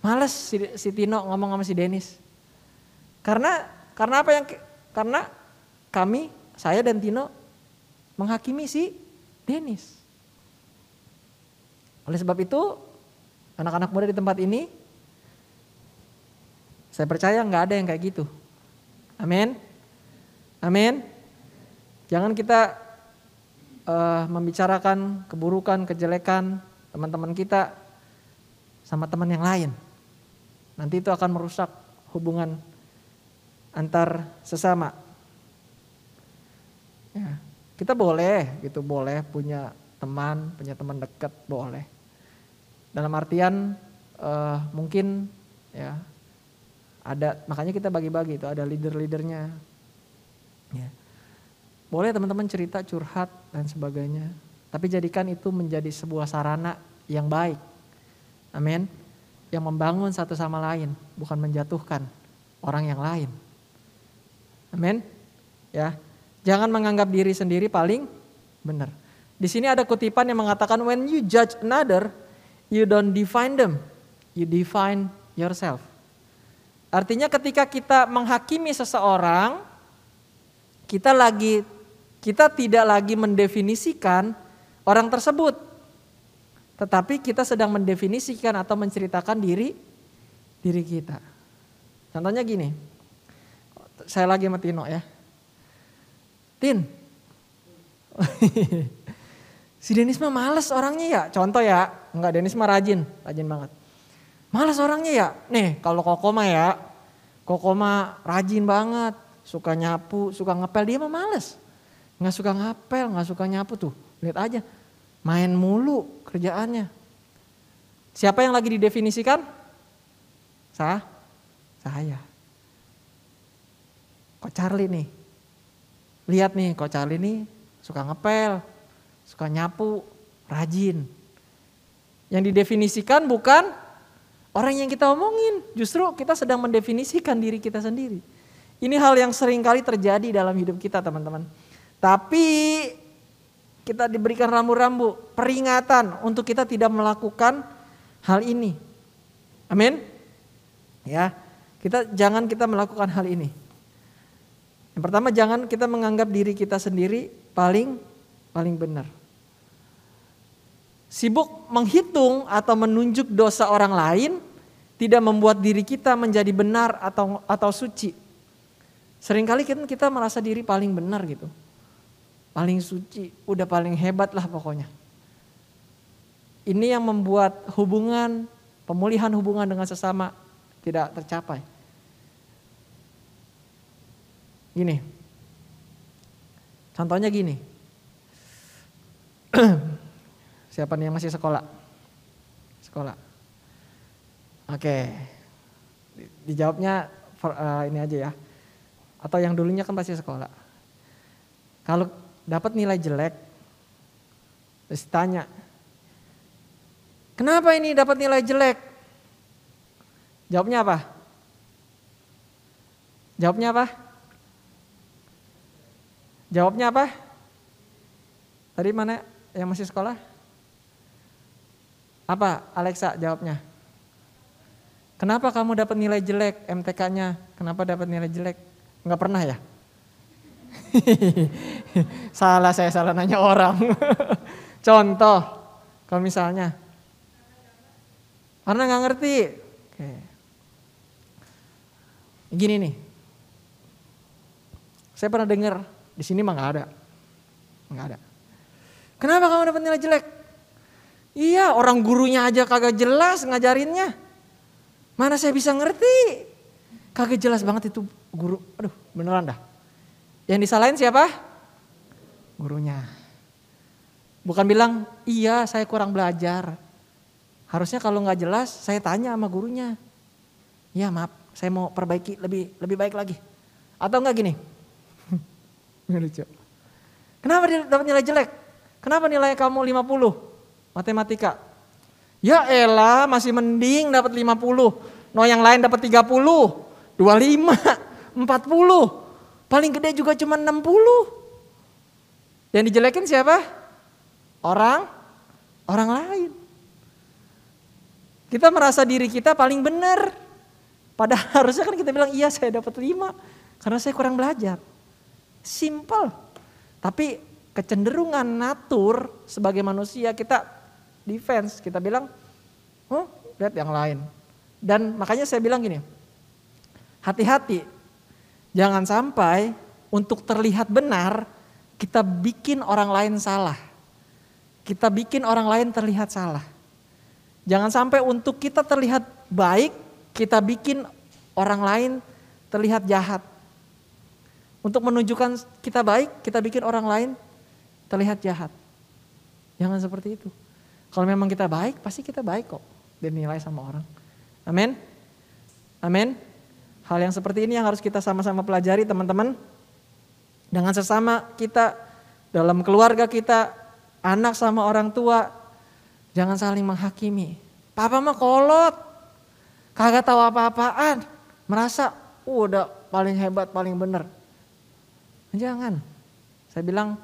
Males si, si Tino ngomong sama si Dennis. Karena karena apa yang karena kami saya dan Tino menghakimi si Dennis. Oleh sebab itu anak-anak muda di tempat ini saya percaya nggak ada yang kayak gitu. Amin. Amin. Jangan kita uh, membicarakan keburukan, kejelekan teman-teman kita sama teman yang lain. Nanti itu akan merusak hubungan antar sesama. Ya, kita boleh gitu, boleh punya teman, punya teman dekat, boleh. Dalam artian uh, mungkin ya ada makanya kita bagi-bagi itu ada leader-leadernya. Ya. Boleh teman-teman cerita, curhat, dan sebagainya. Tapi jadikan itu menjadi sebuah sarana yang baik. Amin. Yang membangun satu sama lain, bukan menjatuhkan orang yang lain. Amin. Ya. Jangan menganggap diri sendiri paling benar. Di sini ada kutipan yang mengatakan when you judge another, you don't define them, you define yourself. Artinya ketika kita menghakimi seseorang, kita lagi kita tidak lagi mendefinisikan orang tersebut. Tetapi kita sedang mendefinisikan atau menceritakan diri diri kita. Contohnya gini. Saya lagi sama Tino ya. Tin. si Denis mah males orangnya ya. Contoh ya. Enggak Denis mah rajin. Rajin banget. Males orangnya ya. Nih kalau Koko mah ya. Koko mah rajin banget. Suka nyapu, suka ngepel. Dia mah males. Nggak suka ngapel, nggak suka nyapu tuh. Lihat aja. Main mulu kerjaannya. Siapa yang lagi didefinisikan? Saya. Saya. Kok Charlie nih? Lihat nih, kok Charlie nih suka ngepel, suka nyapu, rajin. Yang didefinisikan bukan orang yang kita omongin. Justru kita sedang mendefinisikan diri kita sendiri. Ini hal yang sering kali terjadi dalam hidup kita teman-teman. Tapi kita diberikan rambu-rambu, peringatan untuk kita tidak melakukan hal ini. Amin. Ya, kita jangan kita melakukan hal ini. Yang pertama jangan kita menganggap diri kita sendiri paling paling benar. Sibuk menghitung atau menunjuk dosa orang lain tidak membuat diri kita menjadi benar atau atau suci. Seringkali kita, kita merasa diri paling benar gitu paling suci, udah paling hebat lah pokoknya. Ini yang membuat hubungan, pemulihan hubungan dengan sesama tidak tercapai. Gini, contohnya gini, siapa nih yang masih sekolah? Sekolah. Oke, dijawabnya uh, ini aja ya. Atau yang dulunya kan pasti sekolah. Kalau dapat nilai jelek. Terus tanya, kenapa ini dapat nilai jelek? Jawabnya apa? Jawabnya apa? Jawabnya apa? Tadi mana yang masih sekolah? Apa Alexa jawabnya? Kenapa kamu dapat nilai jelek MTK-nya? Kenapa dapat nilai jelek? Enggak pernah ya? salah saya salah nanya orang. Contoh, kalau misalnya karena nggak ngerti. Oke. Gini nih, saya pernah dengar di sini mah nggak ada, nggak ada. Kenapa kamu dapat nilai jelek? Iya, orang gurunya aja kagak jelas ngajarinnya. Mana saya bisa ngerti? Kagak jelas banget itu guru. Aduh, beneran dah. Yang disalahin siapa? Gurunya. Bukan bilang, iya saya kurang belajar. Harusnya kalau nggak jelas, saya tanya sama gurunya. Ya maaf, saya mau perbaiki lebih lebih baik lagi. Atau enggak gini? lucu. Kenapa dia dapat nilai jelek? Kenapa nilai kamu 50 matematika? Ya elah masih mending dapat 50. No yang lain dapat 30, 25, 40. Paling gede juga cuma 60. Yang dijelekin siapa? Orang orang lain. Kita merasa diri kita paling benar. Padahal harusnya kan kita bilang iya saya dapat lima karena saya kurang belajar. Simple. Tapi kecenderungan natur sebagai manusia kita defense, kita bilang, oh lihat yang lain. Dan makanya saya bilang gini, hati-hati Jangan sampai untuk terlihat benar kita bikin orang lain salah. Kita bikin orang lain terlihat salah. Jangan sampai untuk kita terlihat baik, kita bikin orang lain terlihat jahat. Untuk menunjukkan kita baik, kita bikin orang lain terlihat jahat. Jangan seperti itu. Kalau memang kita baik, pasti kita baik kok. Dinilai sama orang. Amin. Amin. Hal yang seperti ini yang harus kita sama-sama pelajari teman-teman. Dengan sesama kita, dalam keluarga kita, anak sama orang tua, jangan saling menghakimi. Papa mah kolot, kagak tahu apa-apaan, merasa "Uh, udah paling hebat, paling benar. Jangan. Saya bilang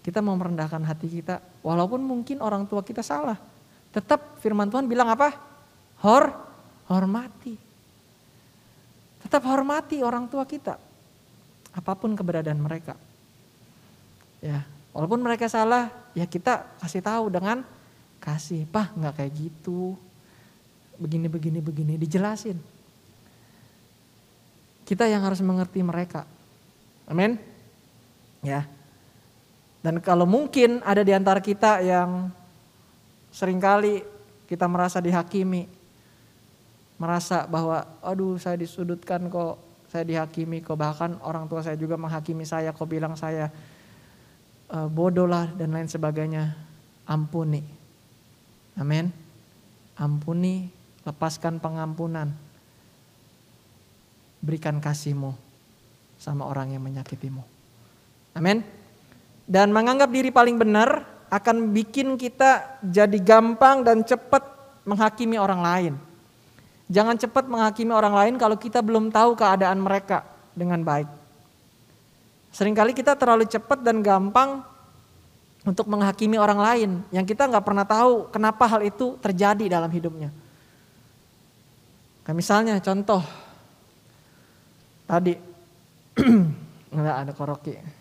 kita mau merendahkan hati kita walaupun mungkin orang tua kita salah. Tetap firman Tuhan bilang apa? Hor, hormati. Tetap hormati orang tua kita. Apa pun keberadaan mereka. Ya, walaupun mereka salah, ya kita kasih tahu dengan kasih. Pah, nggak kayak gitu. Begini, begini, begini, dijelasin. Kita yang harus mengerti mereka. Amin. Ya. Dan kalau mungkin ada di antara kita yang sering kali kita merasa dihakimi, merasa bahwa aduh saya disudutkan kok, saya dihakimi kok, bahkan orang tua saya juga menghakimi saya kok bilang saya e, bodoh lah dan lain sebagainya. Ampuni. Amin. Ampuni, lepaskan pengampunan. Berikan kasihmu sama orang yang menyakitimu. Amin. Dan menganggap diri paling benar akan bikin kita jadi gampang dan cepat menghakimi orang lain. Jangan cepat menghakimi orang lain kalau kita belum tahu keadaan mereka dengan baik. Seringkali kita terlalu cepat dan gampang untuk menghakimi orang lain yang kita nggak pernah tahu kenapa hal itu terjadi dalam hidupnya. Kayak misalnya contoh tadi nggak ada koroki.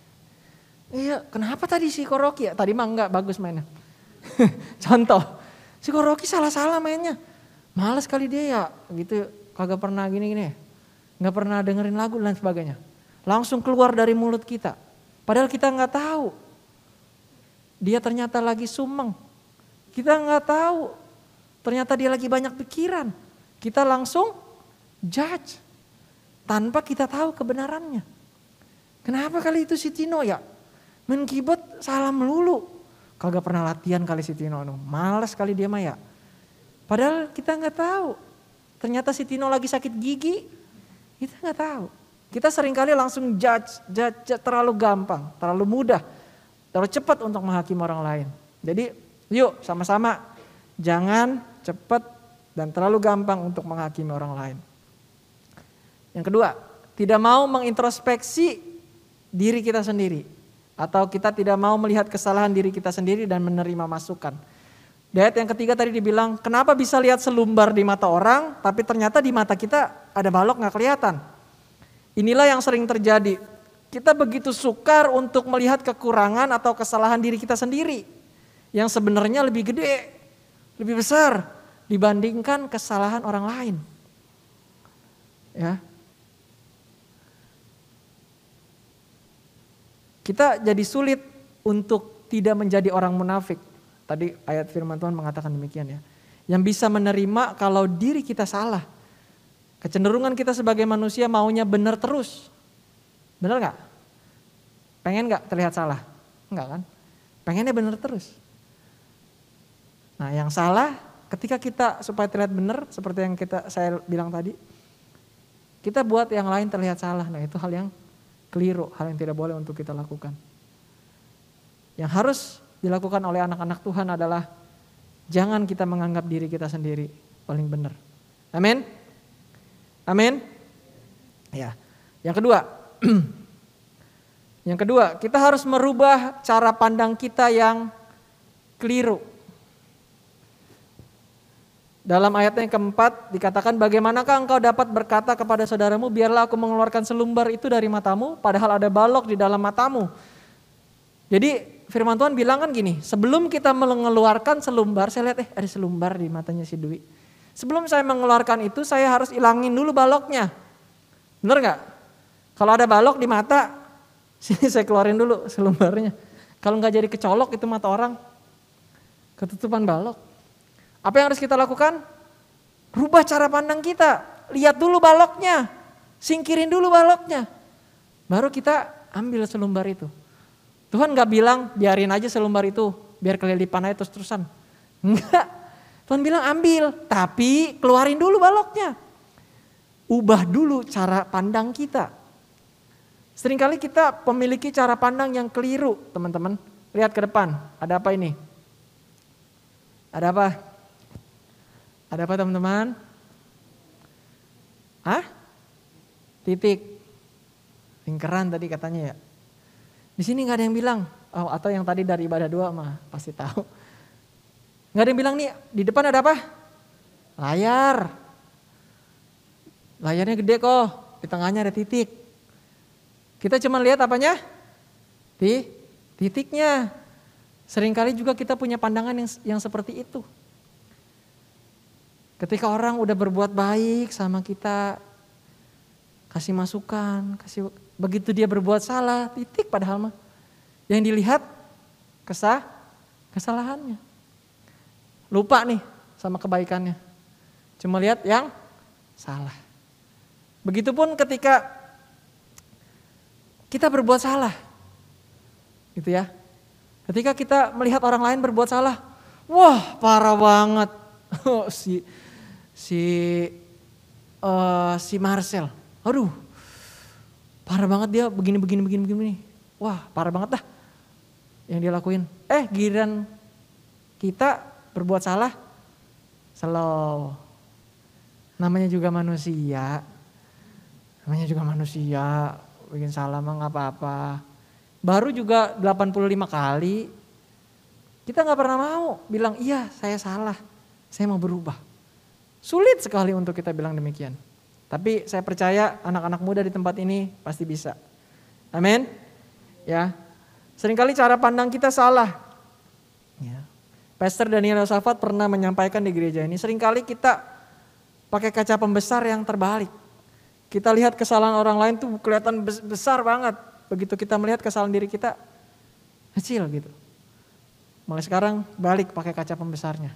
Iya, kenapa tadi si Koroki ya? Tadi mah enggak bagus mainnya. Contoh, si Koroki salah-salah mainnya. Males kali dia ya, gitu kagak pernah gini-gini. Nggak pernah dengerin lagu dan sebagainya. Langsung keluar dari mulut kita. Padahal kita nggak tahu. Dia ternyata lagi sumeng. Kita nggak tahu. Ternyata dia lagi banyak pikiran. Kita langsung judge. Tanpa kita tahu kebenarannya. Kenapa kali itu si Tino ya? Main keyboard salah melulu. Kagak pernah latihan kali si Tino. No. Males kali dia mah ya. Padahal kita nggak tahu. Ternyata si Tino lagi sakit gigi. Kita nggak tahu. Kita sering kali langsung judge, judge, judge terlalu gampang, terlalu mudah, terlalu cepat untuk menghakimi orang lain. Jadi yuk sama-sama jangan cepat dan terlalu gampang untuk menghakimi orang lain. Yang kedua, tidak mau mengintrospeksi diri kita sendiri. Atau kita tidak mau melihat kesalahan diri kita sendiri dan menerima masukan. Di yang ketiga tadi dibilang, kenapa bisa lihat selumbar di mata orang, tapi ternyata di mata kita ada balok nggak kelihatan. Inilah yang sering terjadi. Kita begitu sukar untuk melihat kekurangan atau kesalahan diri kita sendiri. Yang sebenarnya lebih gede, lebih besar dibandingkan kesalahan orang lain. Ya, kita jadi sulit untuk tidak menjadi orang munafik. Tadi ayat firman Tuhan mengatakan demikian ya. Yang bisa menerima kalau diri kita salah. Kecenderungan kita sebagai manusia maunya benar terus. Benar nggak? Pengen nggak terlihat salah? Enggak kan? Pengennya benar terus. Nah yang salah ketika kita supaya terlihat benar seperti yang kita saya bilang tadi. Kita buat yang lain terlihat salah. Nah itu hal yang keliru, hal yang tidak boleh untuk kita lakukan. Yang harus dilakukan oleh anak-anak Tuhan adalah jangan kita menganggap diri kita sendiri paling benar. Amin. Amin. Ya. Yang kedua, yang kedua, kita harus merubah cara pandang kita yang keliru. Dalam ayat yang keempat dikatakan bagaimanakah engkau dapat berkata kepada saudaramu biarlah aku mengeluarkan selumbar itu dari matamu padahal ada balok di dalam matamu. Jadi firman Tuhan bilang kan gini, sebelum kita mengeluarkan selumbar, saya lihat eh ada selumbar di matanya si Dwi. Sebelum saya mengeluarkan itu saya harus ilangin dulu baloknya. Bener nggak? Kalau ada balok di mata, sini saya keluarin dulu selumbarnya. Kalau nggak jadi kecolok itu mata orang, ketutupan balok. Apa yang harus kita lakukan? Rubah cara pandang kita. Lihat dulu baloknya. Singkirin dulu baloknya. Baru kita ambil selumbar itu. Tuhan gak bilang biarin aja selumbar itu. Biar kelilipan aja terus-terusan. Enggak. Tuhan bilang ambil. Tapi keluarin dulu baloknya. Ubah dulu cara pandang kita. Seringkali kita memiliki cara pandang yang keliru, teman-teman. Lihat ke depan, ada apa ini? Ada apa? Ada apa teman-teman? Hah? Titik. Lingkaran tadi katanya ya. Di sini nggak ada yang bilang, oh, atau yang tadi dari ibadah dua mah pasti tahu. Nggak ada yang bilang nih di depan ada apa? Layar. Layarnya gede kok, di tengahnya ada titik. Kita cuma lihat apanya? Di titiknya. Seringkali juga kita punya pandangan yang, yang seperti itu. Ketika orang udah berbuat baik sama kita, kasih masukan, kasih begitu dia berbuat salah, titik padahal mah. Yang dilihat kesah, kesalahannya. Lupa nih sama kebaikannya. Cuma lihat yang salah. Begitupun ketika kita berbuat salah. Gitu ya. Ketika kita melihat orang lain berbuat salah, wah parah banget. si si uh, si Marcel. Aduh. Parah banget dia begini begini begini begini. Wah, parah banget dah yang dia lakuin. Eh, giliran kita berbuat salah slow. Namanya juga manusia. Namanya juga manusia, bikin salah mah nggak apa-apa. Baru juga 85 kali, kita nggak pernah mau bilang iya saya salah, saya mau berubah. Sulit sekali untuk kita bilang demikian. Tapi saya percaya anak-anak muda di tempat ini pasti bisa. Amin. Ya. Seringkali cara pandang kita salah. Ya. Pastor Daniel Yosafat pernah menyampaikan di gereja ini, sering kali kita pakai kaca pembesar yang terbalik. Kita lihat kesalahan orang lain tuh kelihatan besar banget. Begitu kita melihat kesalahan diri kita, kecil gitu. Mulai sekarang balik pakai kaca pembesarnya.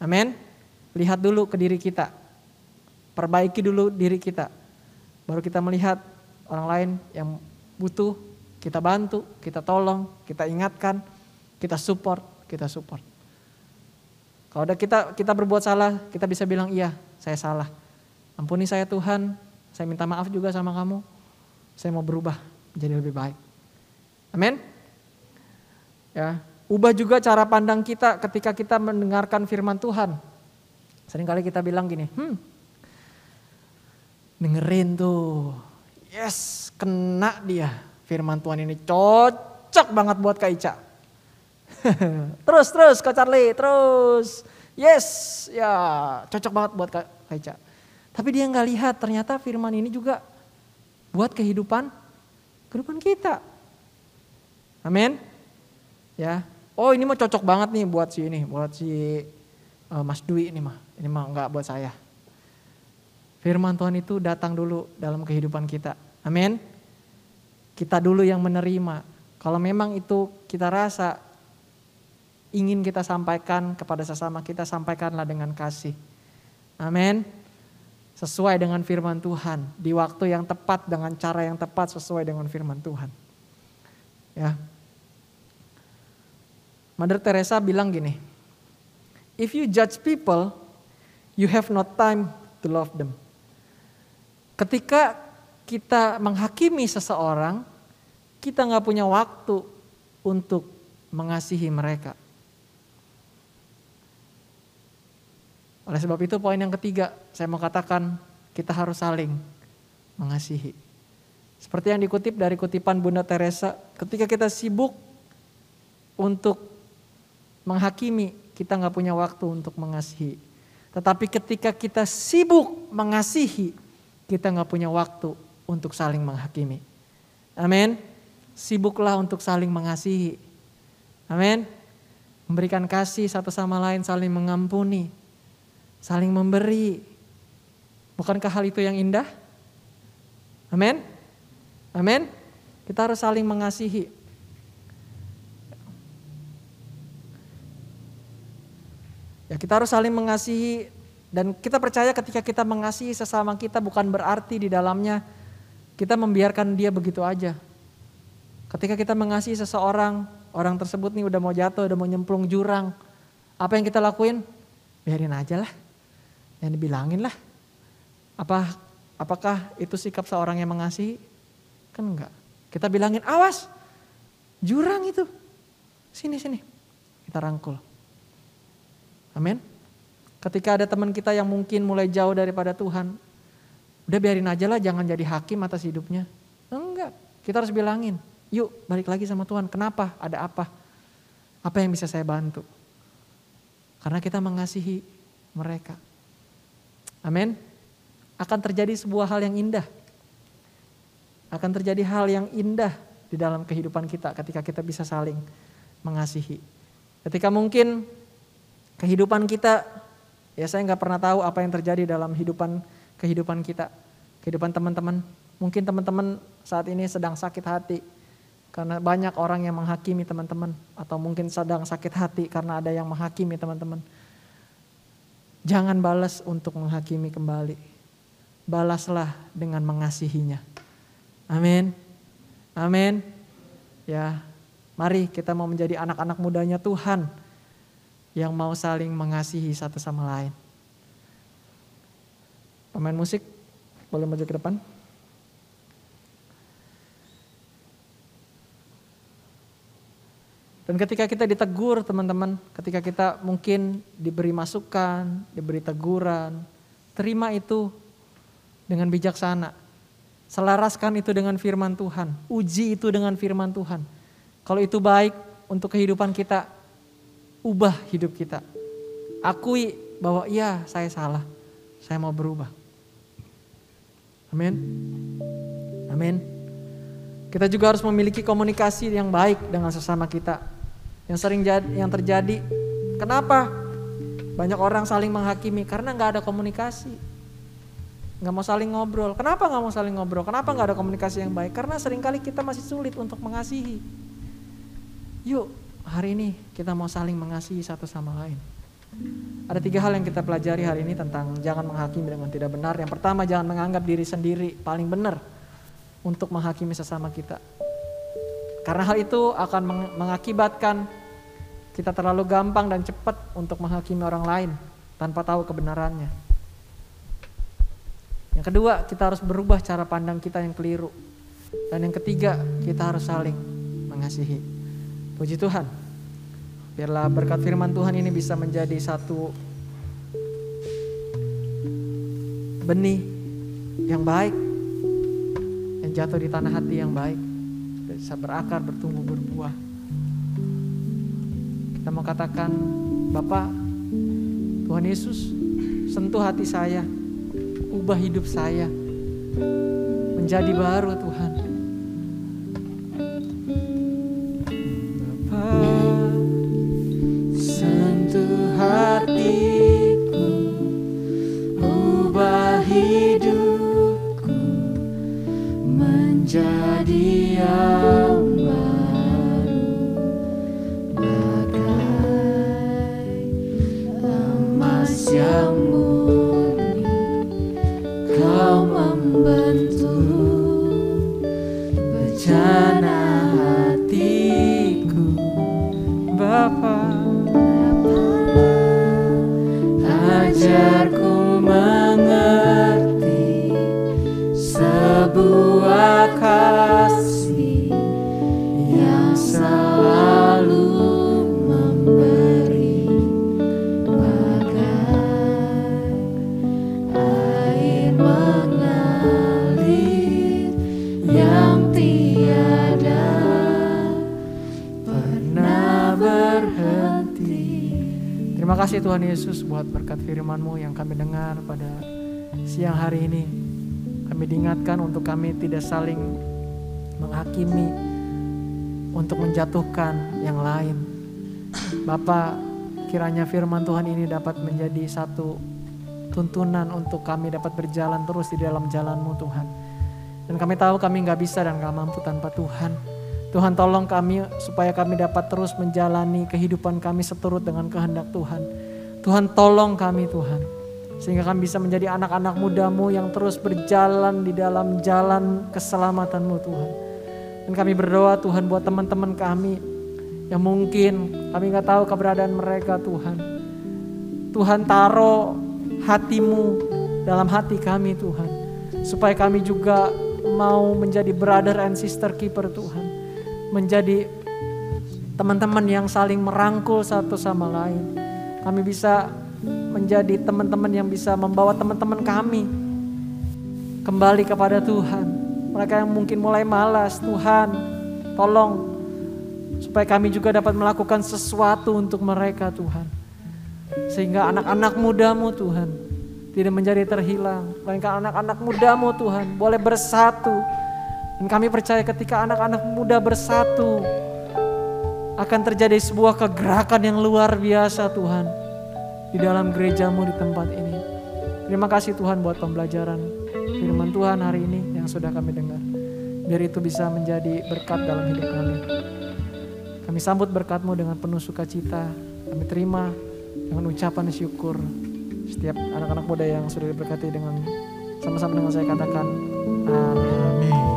Amin. Lihat dulu ke diri kita. Perbaiki dulu diri kita. Baru kita melihat orang lain yang butuh, kita bantu, kita tolong, kita ingatkan, kita support, kita support. Kalau udah kita kita berbuat salah, kita bisa bilang iya, saya salah. Ampuni saya Tuhan, saya minta maaf juga sama kamu. Saya mau berubah menjadi lebih baik. Amin. Ya, ubah juga cara pandang kita ketika kita mendengarkan firman Tuhan. Seringkali kita bilang gini, hmm, dengerin tuh, yes, kena dia firman Tuhan ini cocok banget buat Kak Ica. terus, terus Kak Charlie, terus, yes, ya cocok banget buat Kak Ica. Tapi dia nggak lihat ternyata firman ini juga buat kehidupan kehidupan kita. Amin. Ya. Oh ini mah cocok banget nih buat si ini, buat si uh, Mas Dwi ini mah. Ini mah nggak buat saya. Firman Tuhan itu datang dulu dalam kehidupan kita. Amin. Kita dulu yang menerima. Kalau memang itu kita rasa ingin kita sampaikan kepada sesama kita, sampaikanlah dengan kasih. Amin sesuai dengan firman Tuhan di waktu yang tepat dengan cara yang tepat sesuai dengan firman Tuhan. Ya. Mother Teresa bilang gini, if you judge people, you have no time to love them. Ketika kita menghakimi seseorang, kita nggak punya waktu untuk mengasihi mereka. Oleh sebab itu poin yang ketiga, saya mau katakan kita harus saling mengasihi. Seperti yang dikutip dari kutipan Bunda Teresa, ketika kita sibuk untuk menghakimi, kita nggak punya waktu untuk mengasihi. Tetapi ketika kita sibuk mengasihi, kita nggak punya waktu untuk saling menghakimi. Amin. Sibuklah untuk saling mengasihi. Amin. Memberikan kasih satu sama lain, saling mengampuni, saling memberi. Bukankah hal itu yang indah? Amin. Amin. Kita harus saling mengasihi. Ya, kita harus saling mengasihi dan kita percaya ketika kita mengasihi sesama kita bukan berarti di dalamnya kita membiarkan dia begitu aja. Ketika kita mengasihi seseorang, orang tersebut nih udah mau jatuh, udah mau nyemplung jurang. Apa yang kita lakuin? Biarin aja lah. Yang dibilangin lah. Apa apakah itu sikap seorang yang mengasihi? Kan enggak. Kita bilangin, awas, jurang itu. Sini, sini. Kita rangkul. Amin. Ketika ada teman kita yang mungkin mulai jauh daripada Tuhan, udah biarin aja lah jangan jadi hakim atas hidupnya. Enggak, kita harus bilangin, yuk balik lagi sama Tuhan. Kenapa? Ada apa? Apa yang bisa saya bantu? Karena kita mengasihi mereka. Amin. Akan terjadi sebuah hal yang indah. Akan terjadi hal yang indah di dalam kehidupan kita ketika kita bisa saling mengasihi. Ketika mungkin kehidupan kita, ya saya nggak pernah tahu apa yang terjadi dalam kehidupan kehidupan kita, kehidupan teman-teman. Mungkin teman-teman saat ini sedang sakit hati karena banyak orang yang menghakimi teman-teman, atau mungkin sedang sakit hati karena ada yang menghakimi teman-teman. Jangan balas untuk menghakimi kembali, balaslah dengan mengasihinya. Amin, amin. Ya, mari kita mau menjadi anak-anak mudanya Tuhan yang mau saling mengasihi satu sama lain. Pemain musik boleh maju ke depan. Dan ketika kita ditegur teman-teman, ketika kita mungkin diberi masukan, diberi teguran, terima itu dengan bijaksana. Selaraskan itu dengan firman Tuhan, uji itu dengan firman Tuhan. Kalau itu baik untuk kehidupan kita, ubah hidup kita. Akui bahwa iya saya salah, saya mau berubah. Amin. Amin. Kita juga harus memiliki komunikasi yang baik dengan sesama kita. Yang sering jadi, yang terjadi, kenapa banyak orang saling menghakimi? Karena nggak ada komunikasi, nggak mau saling ngobrol. Kenapa nggak mau saling ngobrol? Kenapa nggak ada komunikasi yang baik? Karena sering kali kita masih sulit untuk mengasihi. Yuk, hari ini kita mau saling mengasihi satu sama lain. Ada tiga hal yang kita pelajari hari ini tentang jangan menghakimi dengan tidak benar. Yang pertama, jangan menganggap diri sendiri paling benar untuk menghakimi sesama kita. Karena hal itu akan meng- mengakibatkan kita terlalu gampang dan cepat untuk menghakimi orang lain tanpa tahu kebenarannya. Yang kedua, kita harus berubah cara pandang kita yang keliru. Dan yang ketiga, kita harus saling mengasihi. Puji Tuhan. Biarlah berkat firman Tuhan ini bisa menjadi satu benih yang baik yang jatuh di tanah hati yang baik bisa berakar bertumbuh berbuah kita mau katakan Bapak Tuhan Yesus sentuh hati saya ubah hidup saya menjadi baru Tuhan treasure. Tuhan Yesus buat berkat firman-Mu yang kami dengar pada siang hari ini. Kami diingatkan untuk kami tidak saling menghakimi untuk menjatuhkan yang lain. Bapak, kiranya firman Tuhan ini dapat menjadi satu tuntunan untuk kami dapat berjalan terus di dalam jalan-Mu Tuhan. Dan kami tahu kami nggak bisa dan nggak mampu tanpa Tuhan. Tuhan tolong kami supaya kami dapat terus menjalani kehidupan kami seturut dengan kehendak Tuhan. Tuhan tolong kami Tuhan. Sehingga kami bisa menjadi anak-anak mudamu yang terus berjalan di dalam jalan keselamatanmu Tuhan. Dan kami berdoa Tuhan buat teman-teman kami yang mungkin kami nggak tahu keberadaan mereka Tuhan. Tuhan taruh hatimu dalam hati kami Tuhan. Supaya kami juga mau menjadi brother and sister keeper Tuhan. Menjadi teman-teman yang saling merangkul satu sama lain. Kami bisa menjadi teman-teman yang bisa membawa teman-teman kami kembali kepada Tuhan. Mereka yang mungkin mulai malas, Tuhan tolong supaya kami juga dapat melakukan sesuatu untuk mereka Tuhan. Sehingga anak-anak mudamu Tuhan tidak menjadi terhilang. Melainkan anak-anak mudamu Tuhan boleh bersatu. Dan kami percaya ketika anak-anak muda bersatu akan terjadi sebuah kegerakan yang luar biasa Tuhan. Di dalam gerejamu di tempat ini. Terima kasih Tuhan buat pembelajaran firman Tuhan hari ini yang sudah kami dengar. Biar itu bisa menjadi berkat dalam hidup kami. Kami sambut berkatmu dengan penuh sukacita. Kami terima dengan ucapan syukur. Setiap anak-anak muda yang sudah diberkati dengan sama-sama dengan saya katakan amin.